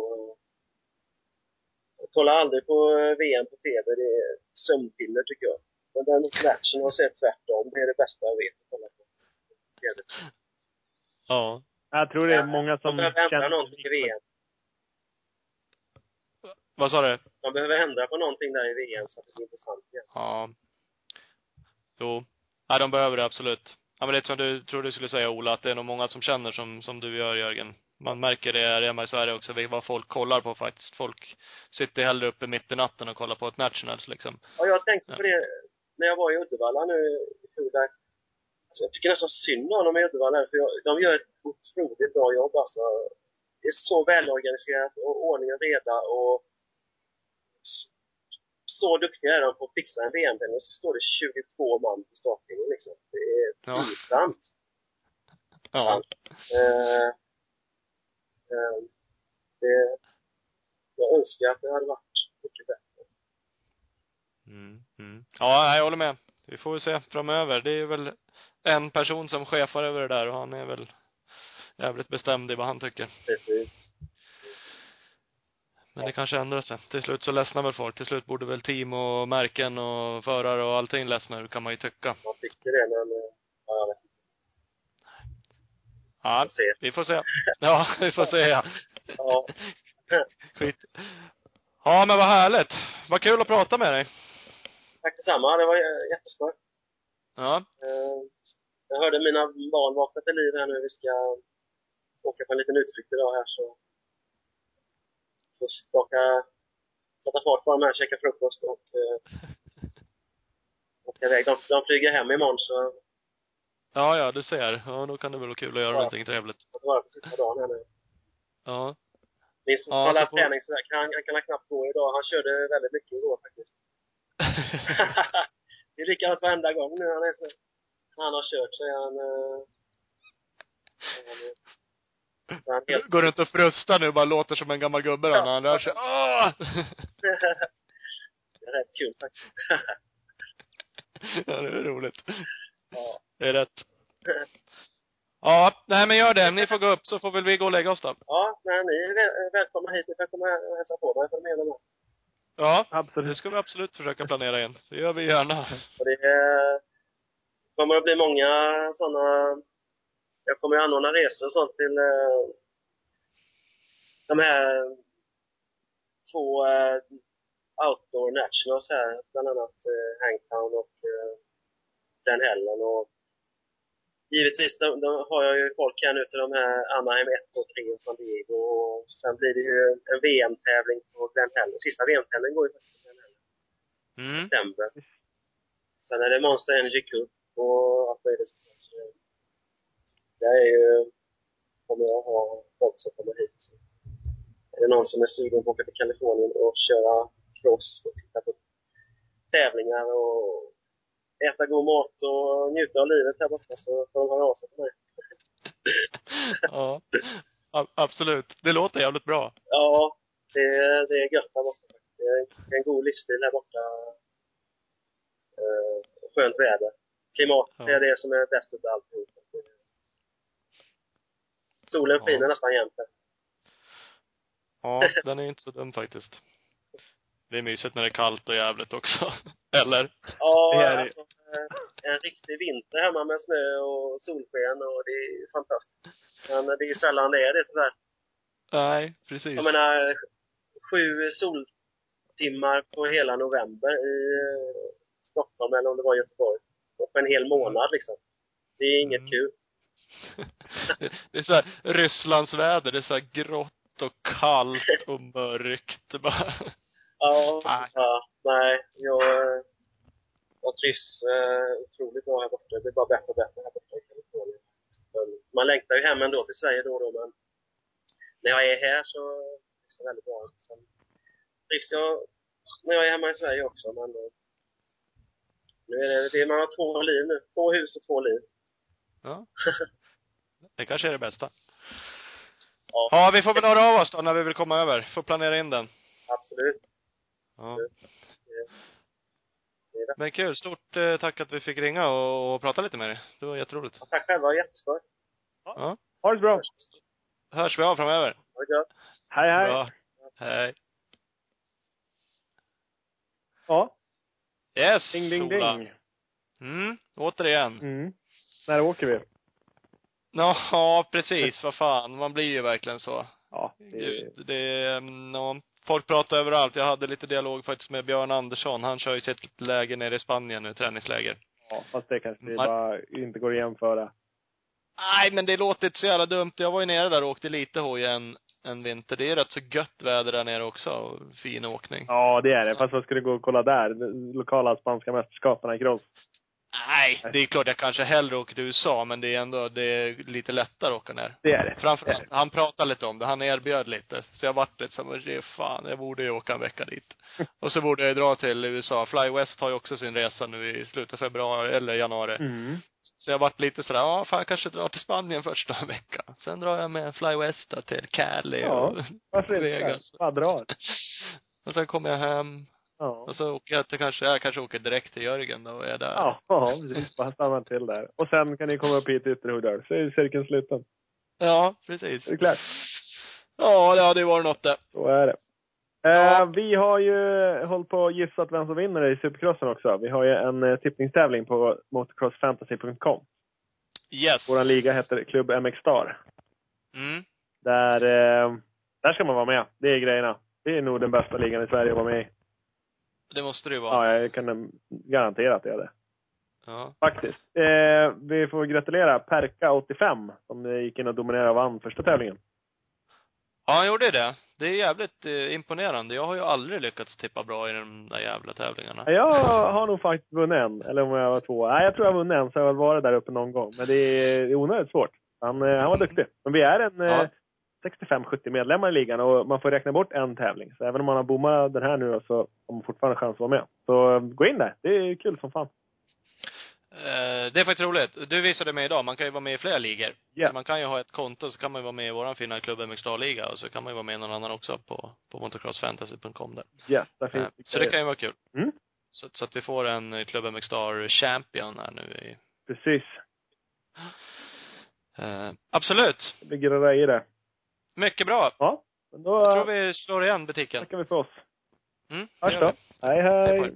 Jag kollar aldrig på eh, VM på TV, det är sömnpiller tycker jag. Men den matchen har sett tvärtom, det är det bästa jag vet att kolla på. Ja. Jag tror det är många som Man behöver ändra någonting i VM. Vad sa du? Man behöver ändra på någonting där i VM så att det blir intressant igen. Ja. Jo. Ja, de behöver det absolut. Ja, men det är som du tror du skulle säga Ola, att det är nog många som känner som, som du gör Jörgen. Man märker det här hemma i Sverige också, vad folk kollar på faktiskt. Folk sitter hellre uppe mitt i natten och kollar på ett Nationals liksom. Ja, jag tänkte Ja. på det när jag var i Uddevalla nu i fjol där. Alltså, jag tycker nästan synd om dem i Uddevalla, för jag, de gör ett otroligt bra jobb alltså. Det är så välorganiserat och ordning och reda och så duktiga är de på att fixa en VM-tävling och så står det 22 man på startlinjen liksom. Det är Ja. pinsamt. Ja. Eh, eh, det, jag önskar att det hade varit mycket bättre. Mm, mm. Ja, jag håller med. Vi får se framöver. Det är väl en person som chefar över det där och han är väl jävligt bestämd i vad han tycker. Precis. Men det kanske ändrar sig. Till slut så ledsnar väl folk. Till slut borde väl team och märken och förare och allting ledsna kan man ju tycka. Man tycker det, men eh, ja, jag vet. Ja, vi får se. Ja, [LAUGHS] vi får se ja. Ja. [LAUGHS] Skit. Ja, men vad härligt. Vad kul att prata med dig. Tack detsamma. Det var jätteskoj. Ja. Eh, Jag hörde mina barn vakna till liv här nu. Vi ska åka på en liten utflykt idag här så får skaka, sätta fart på dem här, käka frukost och eh, [LAUGHS] åka iväg. De, de flyger hem imorgon så Ja, ja, du ser. Ja, då kan det väl vara kul att göra Ja. någonting trevligt. på sista dagen. Ja. Min som Ja, lärt får- träning så han, han kan knappt gå idag. Han körde väldigt mycket igår faktiskt. [LAUGHS] det är likadant varenda gång nu. Han är så, han har kört så är han... Eh, så han helt... Går runt och frustar nu bara låter som en gammal gubbe då, Ja. när han rör sig. Åh! [LAUGHS] det är rätt kul faktiskt. [LAUGHS] ja, det är roligt. Ja. Det är rätt. Ja, nej men gör det. Ni får gå upp så får väl vi gå och lägga oss då. ja, men ni är väl, välkomna hit. Ni får komma och hälsa på mig för att mena med. Ja, det Absolut. ska vi absolut försöka planera igen. Det gör vi gärna. Och det eh, kommer att bli många sådana... Jag kommer att anordna resor och sånt till eh, de här två eh, outdoor nationals här, bland annat Hangtown och Glen Helen och givetvis de, de har jag ju folk här nu till de här Anaheim 1 och 3 och San Diego och sen blir det ju en VM-tävling på Glen Helen. Sista VM-tävlingen går ju faktiskt på Glen Helen Mm. september. Sen är det Monster Energy Cup och allt möjligt sånt där. Så det är ju, kommer jag ha folk som kommer hit. Så är det någon som är sugen på att åka till Kalifornien och köra cross och titta på tävlingar och äta god mat och njuta av livet här borta så får de höra av sig till mig. [LAUGHS] Ja. Absolut. Det låter jävligt bra. Ja, det, det är gött här borta faktiskt. Det är en, god livsstil här borta. Eh, skönt väder. Klimat, Ja. det är det som är bäst utav alltihop. Solen Ja. skiner nästan jämt. Ja, den är inte så dum faktiskt. Det är mysigt när det är kallt och jävligt också. [LAUGHS] Eller? Ja, Det är alltså eh, en riktig vinter hemma med snö och solsken och det är fantastiskt. Men det är ju sällan det är det tyvärr. Nej, precis. Jag menar, sju soltimmar på hela november i eh, Stockholm eller om det var Göteborg. Och på en hel månad liksom. Det är inget Mm. kul. Det, [LAUGHS] det är så här Rysslands väder. Det är så här grått och kallt och mörkt. Bara. Ja, Nej. ja nej. Jag, jag trivs eh, otroligt bra här borta. Det blir bara bättre och bättre här borta i Kalifornien. Man längtar ju hem ändå till Sverige då och då, men när jag är här så trivs jag väldigt bra. Sen trivs jag när jag är hemma i Sverige också, men nu är det, det är, man har två liv nu. Två hus och två liv. Ja. [LAUGHS] Det kanske är det bästa. Ja. Ja, vi får väl höra av oss då när vi vill komma över. Får planera in den. Absolut. Ja. Det livet. Men kul. Stort eh, tack att vi fick ringa och, och prata lite med dig. Det var jätteroligt. Och tack själva, jätteskoj. Ja. Ha det bra. Hörs vi av framöver. Ha det. Hej, hej. Bra. Hej. Ja. Yes, Ding, ding, Ola. ding. Mm, återigen. Mm. När åker vi? Ja, precis. Vad fan. Man blir ju verkligen så. Ja, det, Gud, det är, mm, ja, folk pratar överallt. Jag hade lite dialog faktiskt med Björn Andersson. Han kör ju sitt läger nere i Spanien nu, träningsläger. ja, fast det kanske det Man- bara inte går att jämföra. Nej, men det låter inte så jävla dumt. Jag var ju nere där och åkte lite hoj en, en vinter. Det är rätt så gött väder där nere också. Och fin åkning. Ja, det är det. Fast vad ska du gå och kolla där? Lokala spanska mästerskapen i cross. Nej, det är klart jag kanske hellre åker till USA, men det är ändå, det är lite lättare att åka ner. Det är det. Framförallt, han pratade lite om det. Han erbjöd lite. Så jag vart lite så här, fan, jag borde ju åka en vecka dit. [LAUGHS] Och så borde jag dra till USA. Fly West har ju också sin resa nu i slutet av februari, eller januari. Mm. Så jag vart lite sådär, ja, fan jag kanske drar till Spanien först då en vecka. Sen drar jag med Fly West till Cali Ja, och Varför inte? Vegas. Bara drar. [LAUGHS] Och sen kommer jag hem. Ja. Och så åker jag kanske, jag kanske åker direkt till Jörgen då och är där. Ja, ja, precis. Bara stanna till där. Och sen kan ni komma upp hit till Ytterhogdal. Så är cirkeln sluten. Ja, precis. Är det klart? Ja, det hade ju varit något det. Så är det. Ja. Eh, vi har ju hållit på och gissat vem som vinner i Supercrossen också. Vi har ju en eh, tippningstävling på motocrossfantasy.com. Yes. Vår liga heter Klubb MX Star. Mm. Där, eh, där ska man vara med. Det är grejerna. Det är nog den bästa ligan i Sverige att vara med i. Det måste det ju vara. Ja, jag kan garantera att det är det. Ja. Faktiskt. Eh, vi får gratulera Perka85 som gick in och dominerade och vann första tävlingen. Ja, han gjorde det. Det är jävligt eh, imponerande. Jag har ju aldrig lyckats tippa bra i de där jävla tävlingarna. Jag har nog faktiskt vunnit en, eller om jag var två. Nej, jag tror jag har vunnit en, så jag har väl varit där uppe någon gång. Men det är onödigt svårt. Han, eh, han var duktig. Men vi är en Ja. eh, 65-70 medlemmar i ligan och man får räkna bort en tävling. Så även om man har bommat den här nu så har man fortfarande chans att vara med. Så eh, gå in där. Det är kul som fan. Eh, det är faktiskt roligt. Du visade mig idag, man kan ju vara med i flera ligor. Ja. Så man kan ju ha ett konto, så kan man ju vara med i våran fina klubb MX liga och så kan man ju vara med i någon annan också på, på motocrossfantasy.com där. Yes, där Eh, finns så det kan ju vara kul. Mm. Så, så att vi får en eh, klubb MX champion här nu i, Precis. eh, absolut. Det blir grejer i det. Mycket bra. Ja, då Jag tror vi slår igen butiken. tackar vi för oss. Mm, Hörs då. Hej, Hej hej.